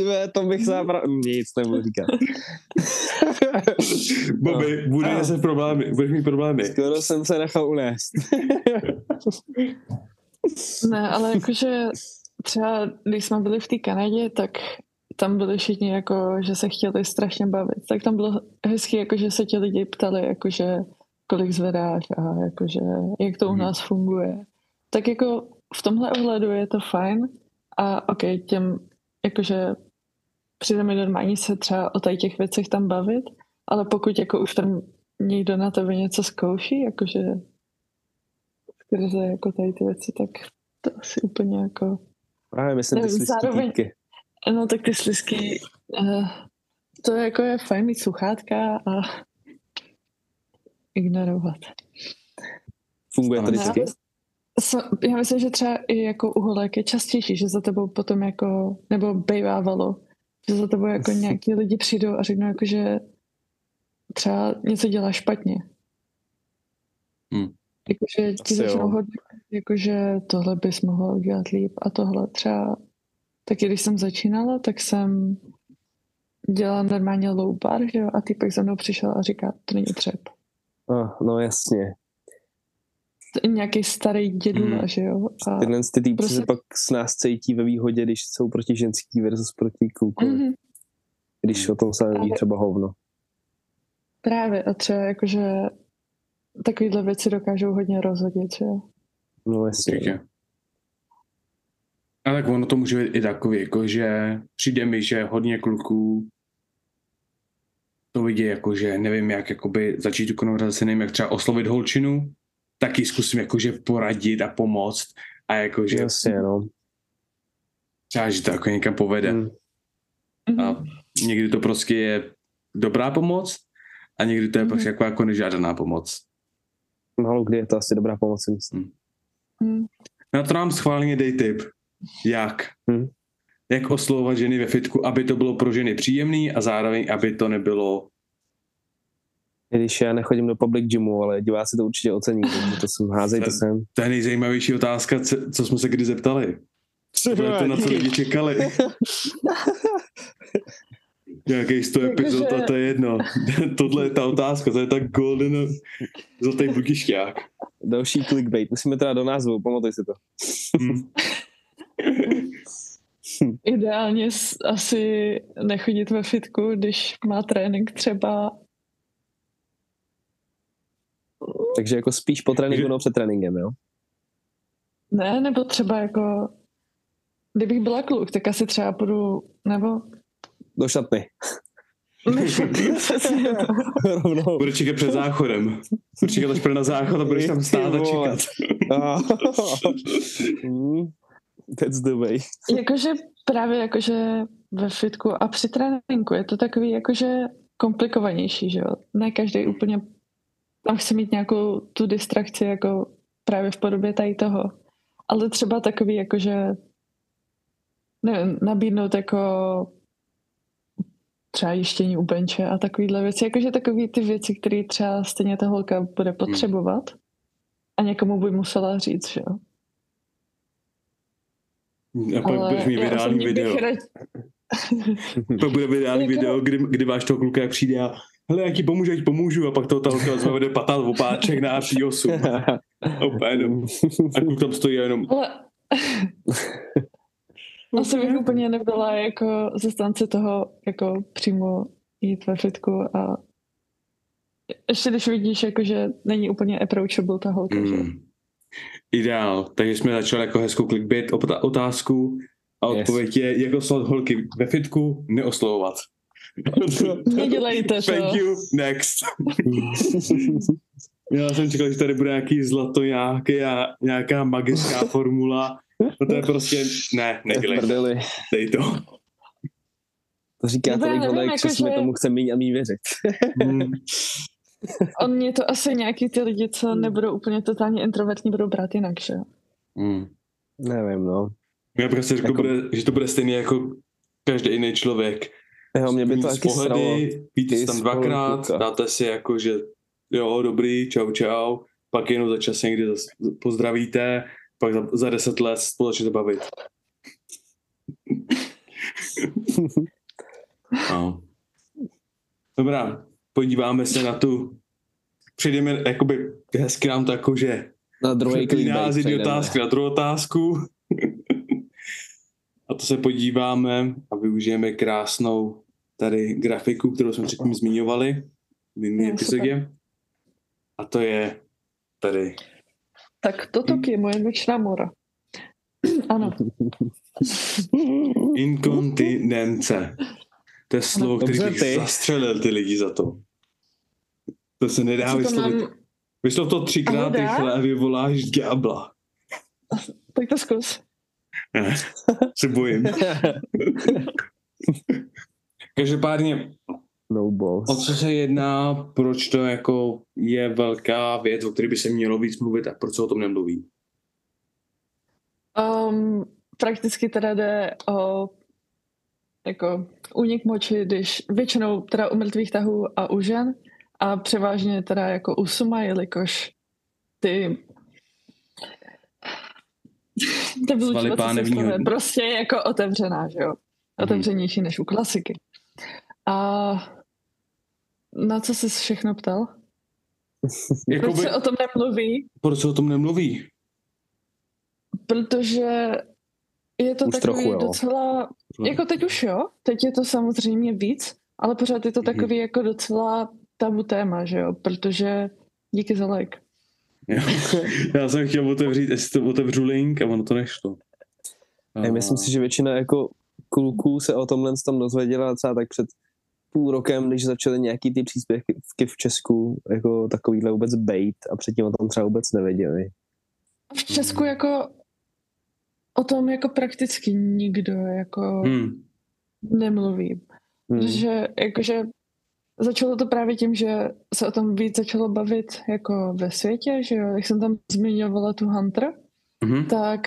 Ty ve, to bych zábra... Nic nebudu říkat. <laughs> Bobby, bude No. se problémy, budeš mít problémy. Skoro jsem se nechal unést. <laughs> Ne, ale jakože třeba když jsme byli v té Kanadě, tak tam byli všichni jako, že se chtěli strašně bavit. Tak tam bylo hezky, jako, že se ti lidi ptali, jakože kolik zvedáš a jakože jak to u Mhm. nás funguje. Tak jako v tomhle ohledu je to fajn a ok, těm jakože přijde mi normální se třeba o tady těch věcech tam bavit, ale pokud jako už tam někdo na tebe něco zkouší, jakože skrze jako tady ty věci, tak to asi úplně jako... Právě myslím, ty slizký zároveň-. No tak ty slisky, uh, to jako je fajn mít sluchátka a ignorovat. Funguje to vždycky? Já myslím, že třeba i jako u holek je častější, že za tebou potom jako, nebo bejvávalo, že za tebou jako nějaký lidi přijdou a řeknou jako, že třeba něco dělá špatně. Hmm. Jakože ti začnou hodně, jakože tohle bys mohl udělat líp a tohle třeba, taky když jsem začínala, tak jsem dělala normálně low bar, že jo, a týpek za mnou přišel a říká, to není třep. Ah, no jasně. Nějaký starý dědula, Hmm. že jo. A, Tyhle ty týpci prostě- se pak s nás cítí ve výhodě, když jsou proti ženský versus proti klukovi. Mhm. Když o tom se neví třeba hovno. Právě a třeba jakože takovýhle věci dokážou hodně rozhodit, že jo. No jasně. A tak ono to může být i takový, jako že přijde mi, že hodně kluků to vidí jako, že nevím, jak jakoby začít tu konverzaci, nevím, jak třeba oslovit holčinu, taky zkusím jakože poradit a pomoct a jakože Jasně, no. třeba, že to jako někam povede. Mhm. A někdy to prostě je dobrá pomoc a někdy to je Mhm. prostě jako, jako nežádaná pomoc. Málo kdy je to asi dobrá pomoc, myslím. Mhm. Na to nám schválně dej tip. Jak? Hmm. Jak oslovovat ženy ve fitku, aby to bylo pro ženy příjemný a zároveň, aby to nebylo... I Když já nechodím do public gymu, ale diváci to určitě ocení, takže to <laughs> jsem, házejte To- sem. To je nejzajímavější otázka, co, jsme se kdy zeptali. To je to, na co lidi čekali. <laughs> Nějakých 100 Jakože- epizod a to je jedno. <laughs> Tohle je ta otázka, to je tak golden zlatý budišťák. Další clickbait, musíme teda do názvu, pamatuj si to. Hm. Ideálně asi nechodit ve fitku, když má trénink třeba Takže jako spíš po tréninku nebo před tréninkem, jo? ne, nebo třeba jako kdybych byla kluk, tak asi třeba půjdu, nebo Do šatny. <laughs> Rovnou. Bude čekat před záchodem. Bude čekat, až na záchod a budeš tam stát a čekat. <laughs> Ah. Hmm, That's the way. Jakože právě jakože ve fitku a při tréninku je to takový jakože komplikovanější, že jo. Ne každý úplně tam chce mít nějakou tu distrakci jako právě v podobě tady toho. ale třeba takový jakože nevím, nabídnout jako třeba jištění u benče a takovýhle věci, jakože takový ty věci, které třeba stejně ta holka bude hmm. potřebovat hmm. a někomu by musela říct, že jo. A pak Ale budeš mít virální video. Rád... pak bude virální jako... video, kdy, kdy máš toho kluka, jak přijde a hele, jak ti pomůžu, jak ti pomůžu a pak to ta holka zvede patát v opáček na R8. <laughs> A kluk tam stojí jenom... Ale... Asi bych úplně nebyla jako zastánce toho, jako přímo jít ve fitku a ještě když vidíš, jako, že není úplně approachable ta holka, mm. že? Ideál. Takže jsme začali jako hezkou clickbait otázku a odpověď yes. je, jako slovat holky ve fitku, neoslovovat. <laughs> Nedělejte to. Thank you, next. <laughs> Já jsem čekal, že tady bude nějaký zlato, nějaký, nějaká magická formula No to je prostě, ne, nedělej to. Dej to. To říká tolik holek, jako, že mi tomu chce méně a méně věřit. Hmm. <laughs> On mě to asi nějaký ty lidi, co hmm. nebudou úplně totálně introvertní, budou brát jinak, že jo? Hmm. Nevím, no. Já prostě řekl, jako... bude, že to bude stejný jako každý jiný člověk. Jo, mě by to taky pohledy, víte tam dvakrát, dáte si jako, že jo, dobrý, čau, čau, pak jenom za čas někdy pozdravíte, pak za, za deset let společně bavit. no. Dobrá, podíváme se na tu, přejdeme jakoby hezky nám to jako, že na druhý nás otázky na druhou otázku. <laughs> a to se podíváme a využijeme krásnou tady grafiku, kterou jsme předtím zmiňovali v minulé epizodě. A to je tady tak toto je moje nočná mora. Ano. <laughs> Inkontinence. To je slovo, který bych ty. zastřelil ty lidi za to. To se nedá vyslovit. Mám... Vyslov to třikrát rychle a vyvoláš ďábla. Tak to zkus. Ne, se bojím. <laughs> Každopádně No balls. O co se jedná, proč to jako je velká věc, o které by se mělo víc mluvit a proč se o tom nemluví? Um, prakticky teda jde o jako únik moči, když většinou teda u mrtvých tahů a u žen a převážně teda jako u suma, jelikož ty ty vylučovací prostě jako otevřená, že jo? Mhm. Otevřenější než u klasiky. A na co jsi všechno ptal? <laughs> Jakoby, proč se o tom nemluví? Proč se o tom nemluví? Protože je to už takový trochu, jo. docela, jako teď už jo, teď je to samozřejmě víc, ale pořád je to mhm. takový mm-hmm. jako docela tabu téma, že jo, protože díky za like. <laughs> Já jsem chtěl otevřít, jestli to otevřu link a ono to nešlo. A... Myslím si, že většina jako kluků se o tomhle tam dozvěděla třeba tak před půl rokem, když začaly nějaký ty příspěvky v Česku, jako takovýhle vůbec bait a předtím o tom třeba vůbec nevěděli. V Česku hmm. jako o tom jako prakticky nikdo jako hmm. nemluví. Hmm. Že jakože začalo to právě tím, že se o tom víc začalo bavit jako ve světě, že jo, jak jsem tam zmiňovala tu Hunter, hmm. tak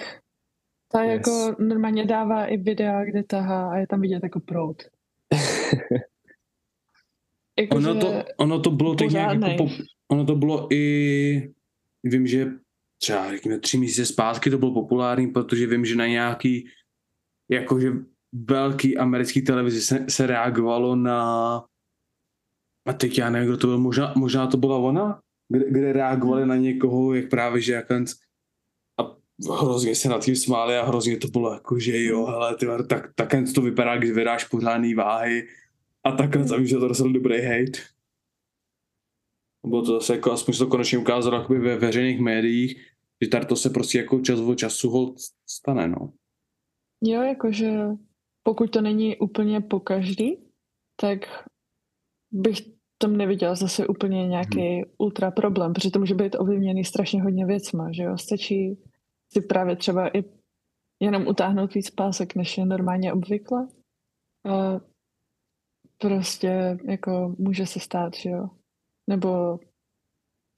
ta yes. jako normálně dává i videa, kde tahá a je tam vidět jako prout. <laughs> Jako, ono, to, ono to bylo tak nějak jako po, ono to bylo i, vím, že třeba řekněme tři měsíce zpátky to bylo populární, protože vím, že na nějaký jakože velký americký televizi se, se reagovalo na a teď já nevím, kdo to byl, možná, možná to byla ona, kde, kde reagovali na někoho, jak právě, že jak a hrozně se nad tím smáli a hrozně to bylo jako, že jo, hele, ty, tak, tak to vypadá, když vydáš pořádný váhy a takhle jsem, že to dostal dobrý hate. Bylo to zase jako, aspoň se to konečně ukázalo jakoby ve veřejných médiích, že tady to se prostě jako čas od času hold stane, no. Jo, jakože pokud to není úplně po každý, tak bych tam neviděla zase úplně nějaký hmm. ultra problém, protože to může být ovlivněný strašně hodně věcma, že jo. Stačí si právě třeba i jenom utáhnout víc pásek, než je normálně obvykle. Prostě jako může se stát, že jo. Nebo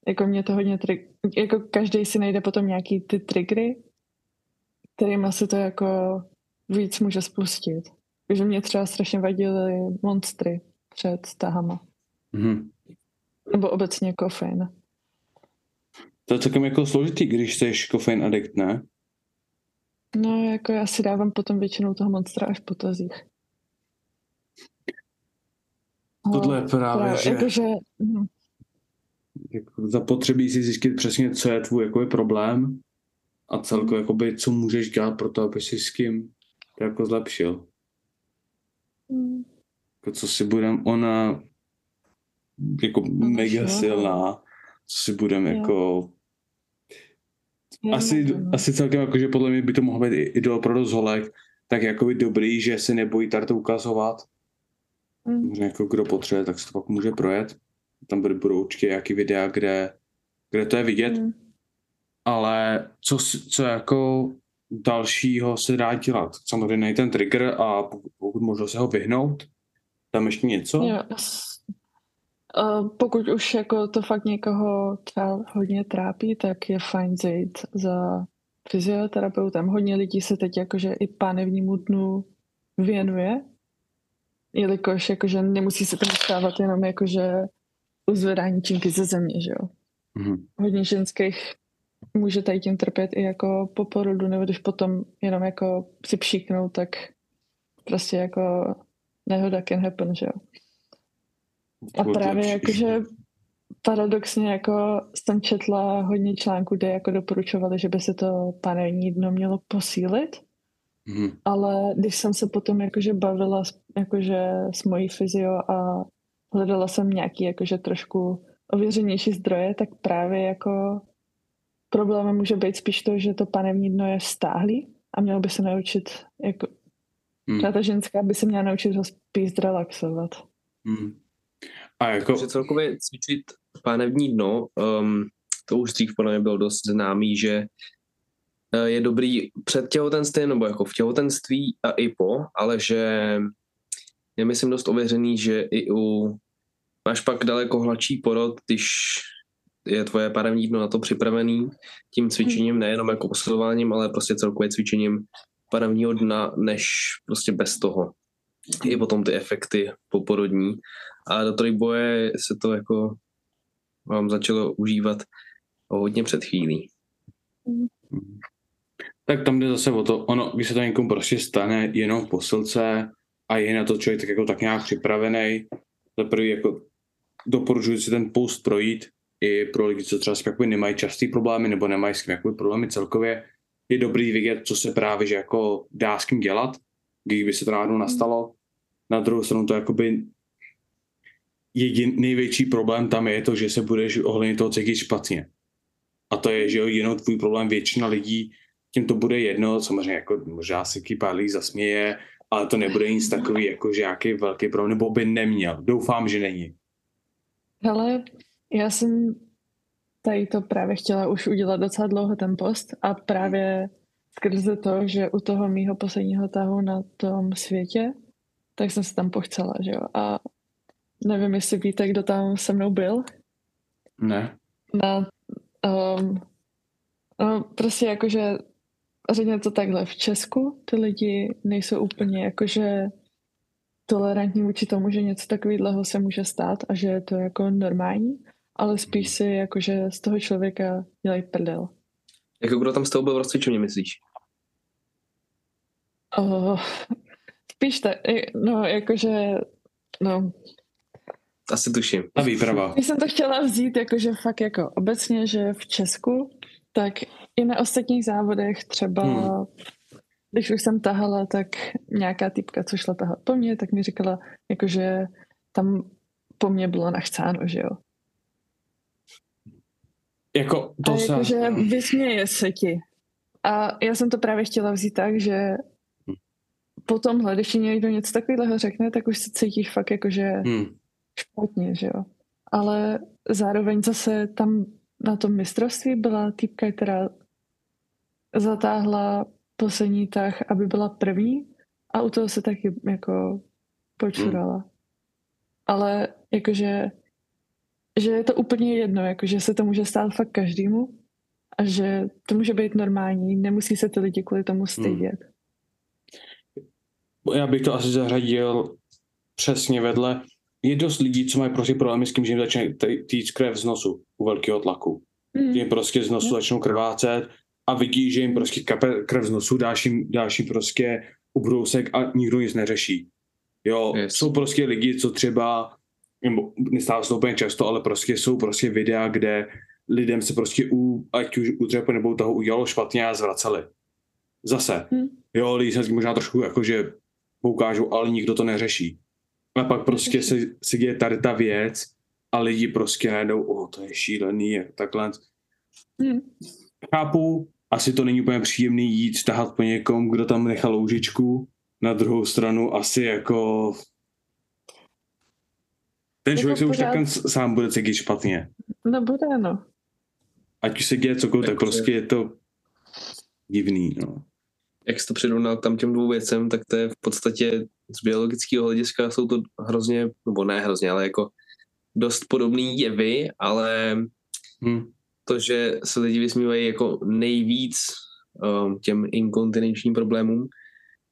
jako mě to hodně trik, jako každý si najde potom nějaký ty triggery kterým se to jako víc může spustit. Takže mě třeba strašně vadily monstry před tahama. Mm-hmm. Nebo obecně kofein. To je celkem jako složitý, když jsi kofein addict, ne? No, jako já si dávám potom většinou toho monstra až po tazích. Tohle je právě, že... Jakože, jako zapotřebí si zjistit přesně, co je tvůj jako problém a celkově, mm. jakoby, co můžeš dělat pro to, aby si s kým to jako zlepšil. Mm. Jako co si budem, ona jako no, mega silná, co si budem jo. jako asi, nevím. asi celkem jako, že podle mě by to mohlo být idol pro rozholek, tak jako by dobrý, že se nebojí tady to ukazovat. Mm. Jako kdo potřebuje, tak se to pak může projet. Tam budou určitě nějaký videa, kde, kde to je vidět. Mm. Ale co, co jako dalšího se dá dělat? Samozřejmě nejde ten trigger a pokud, pokud možno se ho vyhnout. Tam ještě něco? Jo, Uh, pokud už jako to fakt někoho třeba hodně trápí, tak je fajn zajít za fyzioterapeutem. Hodně lidí se teď jakože i pánevnímu dnu věnuje, jelikož jakože nemusí se tam stávat jenom jakože uzvedání činky ze země, že jo. Mm-hmm. Hodně ženských může tady tím trpět i jako po porodu, nebo když potom jenom jako si pšíknou, tak prostě jako nehoda can happen, že jo. A právě jakože paradoxně jako jsem četla hodně článků, kde jako doporučovali, že by se to panelní dno mělo posílit, mm. ale když jsem se potom jakože bavila jakože s mojí fyzio a hledala jsem nějaký jakože trošku ověřenější zdroje, tak právě jako problémem může být spíš to, že to panevní dno je stáhlý a mělo by se naučit jako mm. ta ženská by se měla naučit ho spíš relaxovat. Mm. A jako... Že celkově cvičit pánevní dno, um, to už dřív podle mě bylo dost známý, že je dobrý před těhotenstvím nebo jako v těhotenství a i po, ale že je myslím dost ověřený, že i u máš pak daleko hladší porod, když je tvoje pánevní dno na to připravený tím cvičením, nejenom jako posilováním, ale prostě celkově cvičením pánevního dna, než prostě bez toho. I potom ty efekty poporodní a do trojboje se to jako vám začalo užívat hodně před chvílí. Tak tam jde zase o to, ono, když se to někomu prostě stane jenom v posilce a je na to člověk tak jako tak nějak připravený, za prvý jako doporučuji si ten post projít i pro lidi, co třeba s nemají častý problémy nebo nemají s kým problémy celkově, je dobrý vidět, co se právě že jako dá s kým dělat, kdyby se to náhodou nastalo. Na druhou stranu to jakoby jedin, největší problém tam je to, že se budeš ohledně toho cítit špatně. A to je, že jo, jenom tvůj problém většina lidí, tím to bude jedno, samozřejmě jako možná si pár lidí zasměje, ale to nebude nic takový, jako že nějaký velký problém, nebo by neměl. Doufám, že není. Hele, já jsem tady to právě chtěla už udělat docela dlouho ten post a právě skrze to, že u toho mýho posledního tahu na tom světě, tak jsem se tam pochcela, že jo. A Nevím, jestli víte, kdo tam se mnou byl. Ne. Na, um, no, prostě jakože řekněme to takhle, v Česku ty lidi nejsou úplně jakože tolerantní vůči tomu, že něco takového se může stát a že je to jako normální, ale spíš si jakože z toho člověka dělají prdel. Jako kdo tam s tou byl v rozcvičovně, myslíš? Oh, spíš tak, no jakože, no, asi tuším. A výprava. Já jsem to chtěla vzít, jakože fakt jako obecně, že v Česku, tak i na ostatních závodech třeba, hmm. když už jsem tahala, tak nějaká typka, co šla tahat po mně, tak mi říkala, jakože tam po mně bylo nachcáno, že jo. Jako to a se... jakože vysměje se ti. A já jsem to právě chtěla vzít tak, že hmm. po tomhle, když ti někdo něco takového řekne, tak už se cítíš fakt jakože hmm špatně, že jo. Ale zároveň zase tam na tom mistrovství byla týpka, která zatáhla poslední tah, aby byla první a u toho se taky jako počurala. Hmm. Ale jakože že je to úplně jedno, jakože se to může stát fakt každému a že to může být normální, nemusí se ty lidi kvůli tomu stydět. Hmm. Já bych to asi zařadil přesně vedle. Je dost lidí, co mají prostě problémy s tím, že jim začne týct krev z nosu u velkého tlaku. Hmm. Jim prostě z nosu hmm. začnou krvácet a vidí, že jim prostě kape krev z nosu, dáš jim, dáš jim prostě ubrousek a nikdo nic neřeší. Jo, yes. jsou prostě lidi, co třeba, nebo nestává se to úplně často, ale prostě jsou prostě videa, kde lidem se prostě u, ať už u dřepu nebo toho udělalo špatně a zvraceli. Zase. Hmm. Jo, lidi se možná trošku jakože poukážou, ale nikdo to neřeší. A pak prostě se, se děje tady ta věc a lidi prostě najednou, o, to je šílený, takhle. Hmm. Chápu, asi to není úplně příjemný jít tahat po někom, kdo tam nechal loužičku. Na druhou stranu asi jako ten člověk se už takhle sám bude cítit špatně. No bude, no. Ať už se děje cokoliv, tak, tak prostě je to divný, no. Jak jsi to přirovnal tam těm dvou věcem, tak to je v podstatě z biologického hlediska jsou to hrozně, nebo ne hrozně, ale jako dost podobný jevy, ale hmm to, že se lidi vysmívají jako nejvíc um, těm inkontinenčním problémům,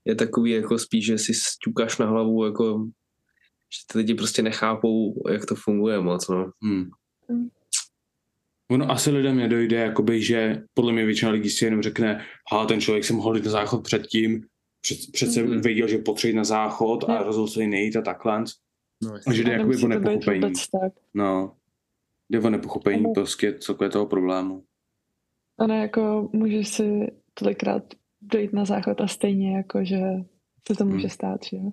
je takový jako spíš, že si sťukáš na hlavu, jako že ty lidi prostě nechápou, jak to funguje moc, no. Hmm. Ono asi lidem nedojde, jakoby, že podle mě většina lidí si jenom řekne, ha, ten člověk se mohl jít na záchod předtím, před, přece mm-hmm. věděl, že potřebuje na záchod a rozhodl se nejít a takhle. No, a že jde jakoby po nepochopení. No. Jde o nepochopení ano. prostě celkově toho problému. Ano, jako můžeš si tolikrát dojít na záchod a stejně jako, že se to může hmm. stát, že jo?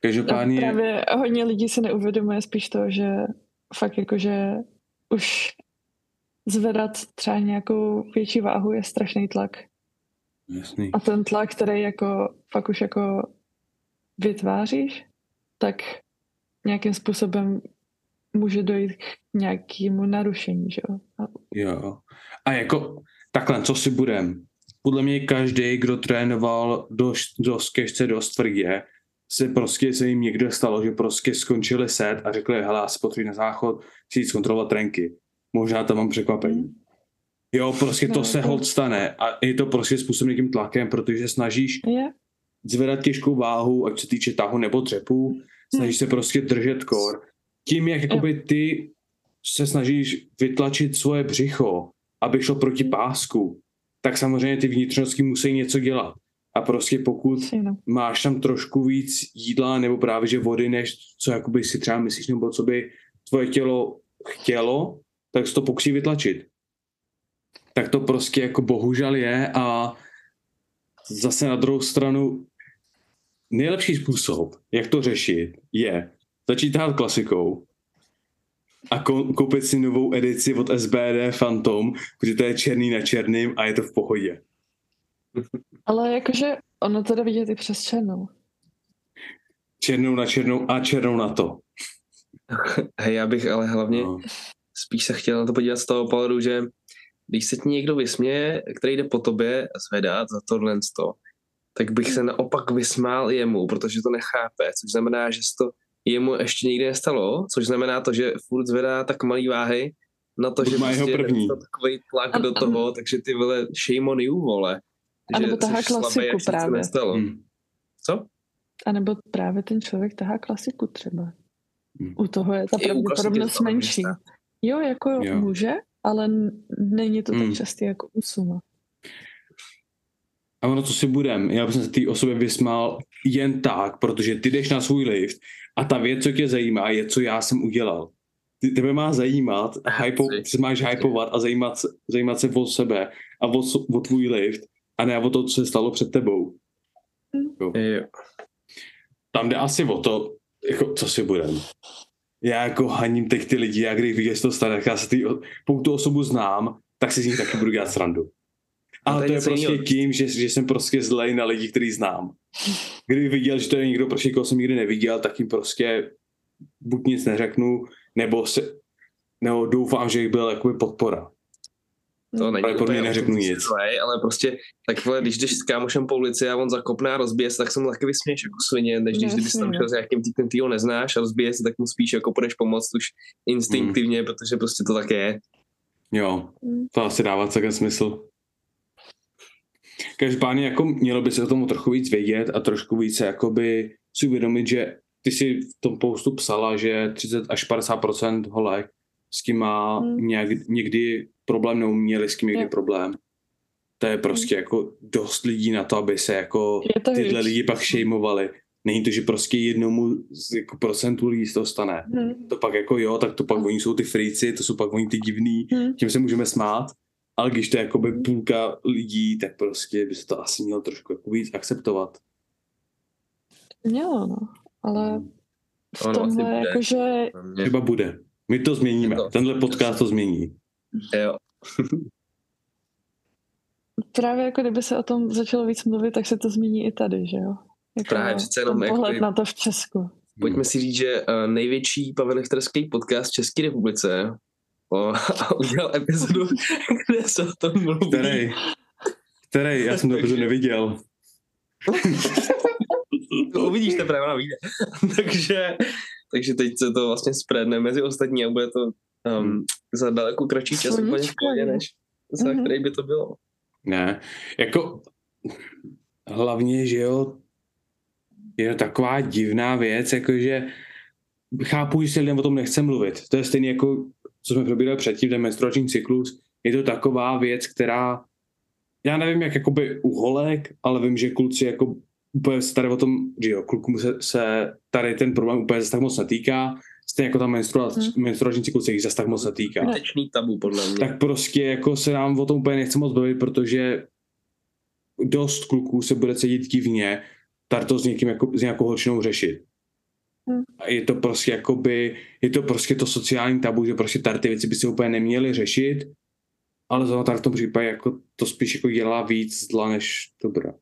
Každopádně... právě hodně lidí si neuvědomuje spíš to, že fakt jako, že už zvedat třeba nějakou větší váhu je strašný tlak. Jasný. A ten tlak, který jako fakt už jako vytváříš, tak nějakým způsobem může dojít k nějakému narušení, že jo? Jo. A jako takhle, co si budem? Podle mě každý, kdo trénoval dost, dost kežce, dost tvrdě, se prostě se jim někde stalo, že prostě skončili set a řekli, hele, já si na záchod, chci jít zkontrolovat trenky. Možná tam mám překvapení. Jo, prostě no, to se to... hold stane a je to prostě způsobený tím tlakem, protože snažíš yeah. zvedat těžkou váhu, ať se týče tahu nebo dřepu, snažíš se prostě držet kor tím, jak jakoby ty se snažíš vytlačit svoje břicho, aby šlo proti hmm. pásku, tak samozřejmě ty vnitřnosti musí něco dělat. A prostě pokud máš tam trošku víc jídla nebo právě že vody, než co jakoby si třeba myslíš, nebo co by tvoje tělo chtělo, tak se to pokusí vytlačit. Tak to prostě jako bohužel je a zase na druhou stranu nejlepší způsob, jak to řešit, je začít hrát klasikou a koupit si novou edici od SBD Phantom, protože to je černý na černým a je to v pohodě. Ale jakože ono to jde vidět i přes černou. Černou na černou a černou na to. <laughs> Hej, já bych ale hlavně no. spíš se chtěl na to podívat z toho pohledu, že když se ti někdo vysměje, který jde po tobě zvedat za tohle tak bych se naopak vysmál jemu, protože to nechápe, což znamená, že to jemu ještě nikdy nestalo, což znamená to, že furt zvedá tak malý váhy na to, že má jeho prostě první. takový tlak do toho, takže ty vole, shame on you, vole. A nebo tahá klasiku právě. Hmm. Co? A nebo právě ten člověk tahá klasiku třeba. Hmm. U toho je ta pravděpodobnost menší. Jo, jako jo. může, ale není to tak hmm. častý jako u suma. A ono, co si budem, já bych se té osobě vysmál jen tak, protože ty jdeš na svůj lift a ta věc, co tě zajímá, je, co já jsem udělal. Ty, tebe má zajímat, <laughs> hypo, ty máš hypovat a zajímat, zajímat se o sebe a o, o tvůj lift a ne o to, co se stalo před tebou. Jo. Tam jde asi o to, jako, co si budem. Já jako haním teď ty lidi, já když vidíš to stane, já se tý, pokud tu osobu znám, tak si z ní taky budu dělat srandu. Ale to je prostě jiného. tím, že, že jsem prostě zlej na lidi, který znám. Kdyby viděl, že to je někdo, prostě koho jsem nikdy neviděl, tak jim prostě buď nic neřeknu, nebo, se, nebo doufám, že jich byl jakoby podpora. To není ale úplně neřeknu nic. Zlej, ale prostě takhle, když jdeš s kámošem po ulici a on zakopne a rozbije se, tak se mu taky vysměš jako svině, než když kdyby tam šel s nějakým týpem, ty ho neznáš a rozbije se, tak mu spíš jako půjdeš pomoct už instinktivně, hmm. protože prostě to tak je. Jo, to asi dává celkem smysl. Každopádně jako mělo by se o tomu trochu víc vědět a trošku více jakoby si uvědomit, že ty si v tom postu psala, že 30 až 50% holek s tím má hmm. nějak, někdy problém, nebo měli s tím někdy je. problém. To je prostě hmm. jako dost lidí na to, aby se jako tyhle víc. lidi pak šejmovali. Není to, že prostě jednomu z jako procentu lidí z toho stane. Hmm. To pak jako jo, tak to pak hmm. oni jsou ty frici, to jsou pak oni ty divný, hmm. tím se můžeme smát. Ale když to je jakoby půlka lidí, tak prostě by se to asi mělo trošku jako víc akceptovat. Mělo, no. Ale hmm. v tomhle jakože... Třeba bude. My to změníme. To, Tenhle podcast to změní. Jo. <laughs> Právě jako kdyby se o tom začalo víc mluvit, tak se to změní i tady, že jo? Jako Právě přece jenom jako pohled na to v Česku. Pojďme si říct, že uh, největší pavelechterský podcast v České republice o, a udělal epizodu, <laughs> kde se o tom mluví. Který? Který? Já jsem to epizodu neviděl. to uvidíš teprve na výjde. <laughs> takže, takže teď se to vlastně spredne mezi ostatní a bude to um, za daleko kratší čas úplně v pohodě, než za mm-hmm. který by to bylo. Ne, jako hlavně, že jo, je to taková divná věc, jakože chápu, že se lidem o tom nechce mluvit. To je stejně jako, co jsme probírali předtím, ten menstruační cyklus. Je to taková věc, která, já nevím, jak jakoby u holek, ale vím, že kluci jako úplně se tady o tom, že jo, klukům se, se tady ten problém úplně zase tak moc netýká, stejně jako ta menstruační, hmm. menstruační cyklus se jich zase tak moc netýká. Tabu, podle mě. Tak prostě jako se nám o tom úplně nechce moc bavit, protože dost kluků se bude cítit divně, tady to s někým jako, s nějakou holčinou řešit. Hmm. A je to prostě jakoby, je to prostě to sociální tabu, že prostě tady ty věci by se úplně neměly řešit, ale zrovna tady v tom případě jako to spíš jako dělá víc zla než dobra.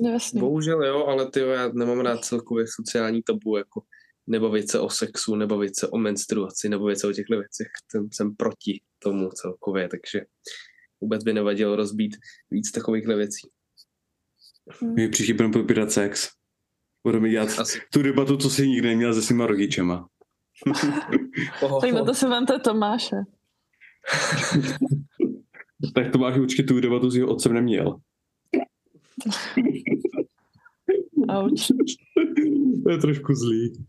No, jasně. Bohužel jo, ale ty já nemám rád celkově sociální tabu, jako nebavit se o sexu, nebavit se o menstruaci, nebavit se o těchto věcech. Ten, jsem proti tomu celkově, takže vůbec by nevadilo rozbít víc takovýchhle věcí. Hmm. Příště budeme popírat sex. Budeme dělat Asi. tu debatu, co si nikdy neměl se svýma rodičema. <laughs> tak na to si vemte Tomáše. <laughs> tak Tomáš určitě tu debatu s jeho otcem neměl. Auč. <laughs> to je trošku zlý.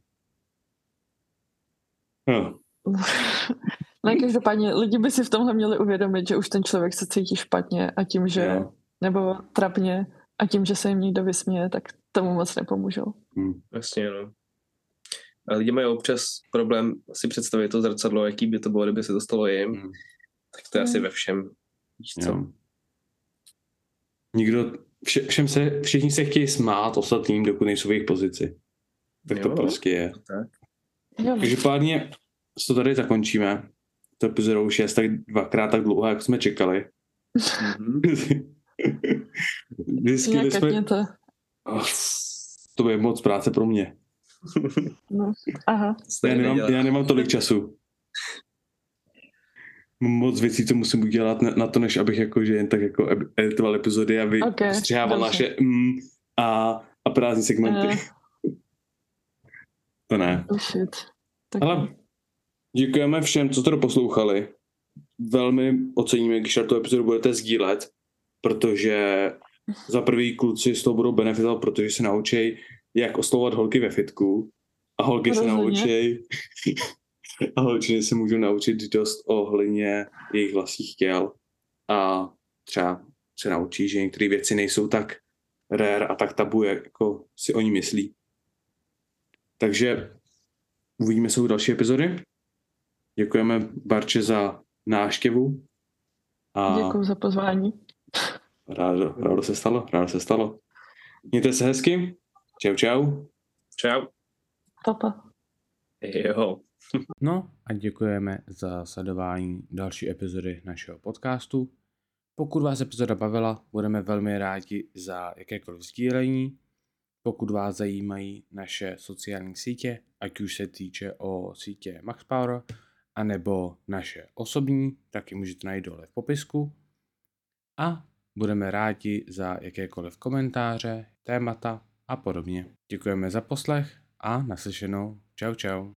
No. Ne, každopádně lidi by si v tomhle měli uvědomit, že už ten člověk se cítí špatně a tím, že, no. nebo trapně a tím, že se jim někdo vysměje, tak tomu moc nepomůžou. Hmm. Jasně, no. A lidi mají občas problém si představit to zrcadlo, jaký by to bylo, kdyby se to stalo jim. Hmm. Tak to je hmm. asi ve všem. Víš co? Jo. Nikdo, vše, všem se, všichni se chtějí smát ostatním, dokud nejsou v jejich pozici. Tak jo, to prostě je. Tak. Každopádně to tady zakončíme. To epizoda už je tak dvakrát tak dlouhá, jak jsme čekali. Mm-hmm. <laughs> Vždycky jsme... to. Oh, to je moc práce pro mě. <laughs> No, aha. Já nemám, já nemám tolik času. Moc věcí, co musím udělat na to, než abych jako, že jen tak jako editoval epizody a vystřihával okay, naše mm a, a prázdní segmenty. Uh. <laughs> To ne. Oh shit. Tak... Ale děkujeme všem, co to poslouchali. Velmi oceníme, když tu epizodu budete sdílet, protože za prvý kluci z toho budou benefitovat, protože se naučí, jak oslovovat holky ve fitku a holky Rozhodně. se naučí <laughs> a holčiny se můžou naučit dost ohledně jejich vlastních těl a třeba se naučí, že některé věci nejsou tak rare a tak tabu, jako si oni myslí. Takže uvidíme se u další epizody. Děkujeme Barče za náštěvu. A Děkuji za pozvání. Rádo, rádo se stalo, rádo se stalo. Mějte se hezky. Čau, čau. Čau. Papa. Jo. no a děkujeme za sledování další epizody našeho podcastu. Pokud vás epizoda bavila, budeme velmi rádi za jakékoliv sdílení. Pokud vás zajímají naše sociální sítě, ať už se týče o sítě MaxPower, anebo naše osobní, tak ji můžete najít dole v popisku. A budeme rádi za jakékoliv komentáře, témata a podobně. Děkujeme za poslech a naslyšenou. Čau čau.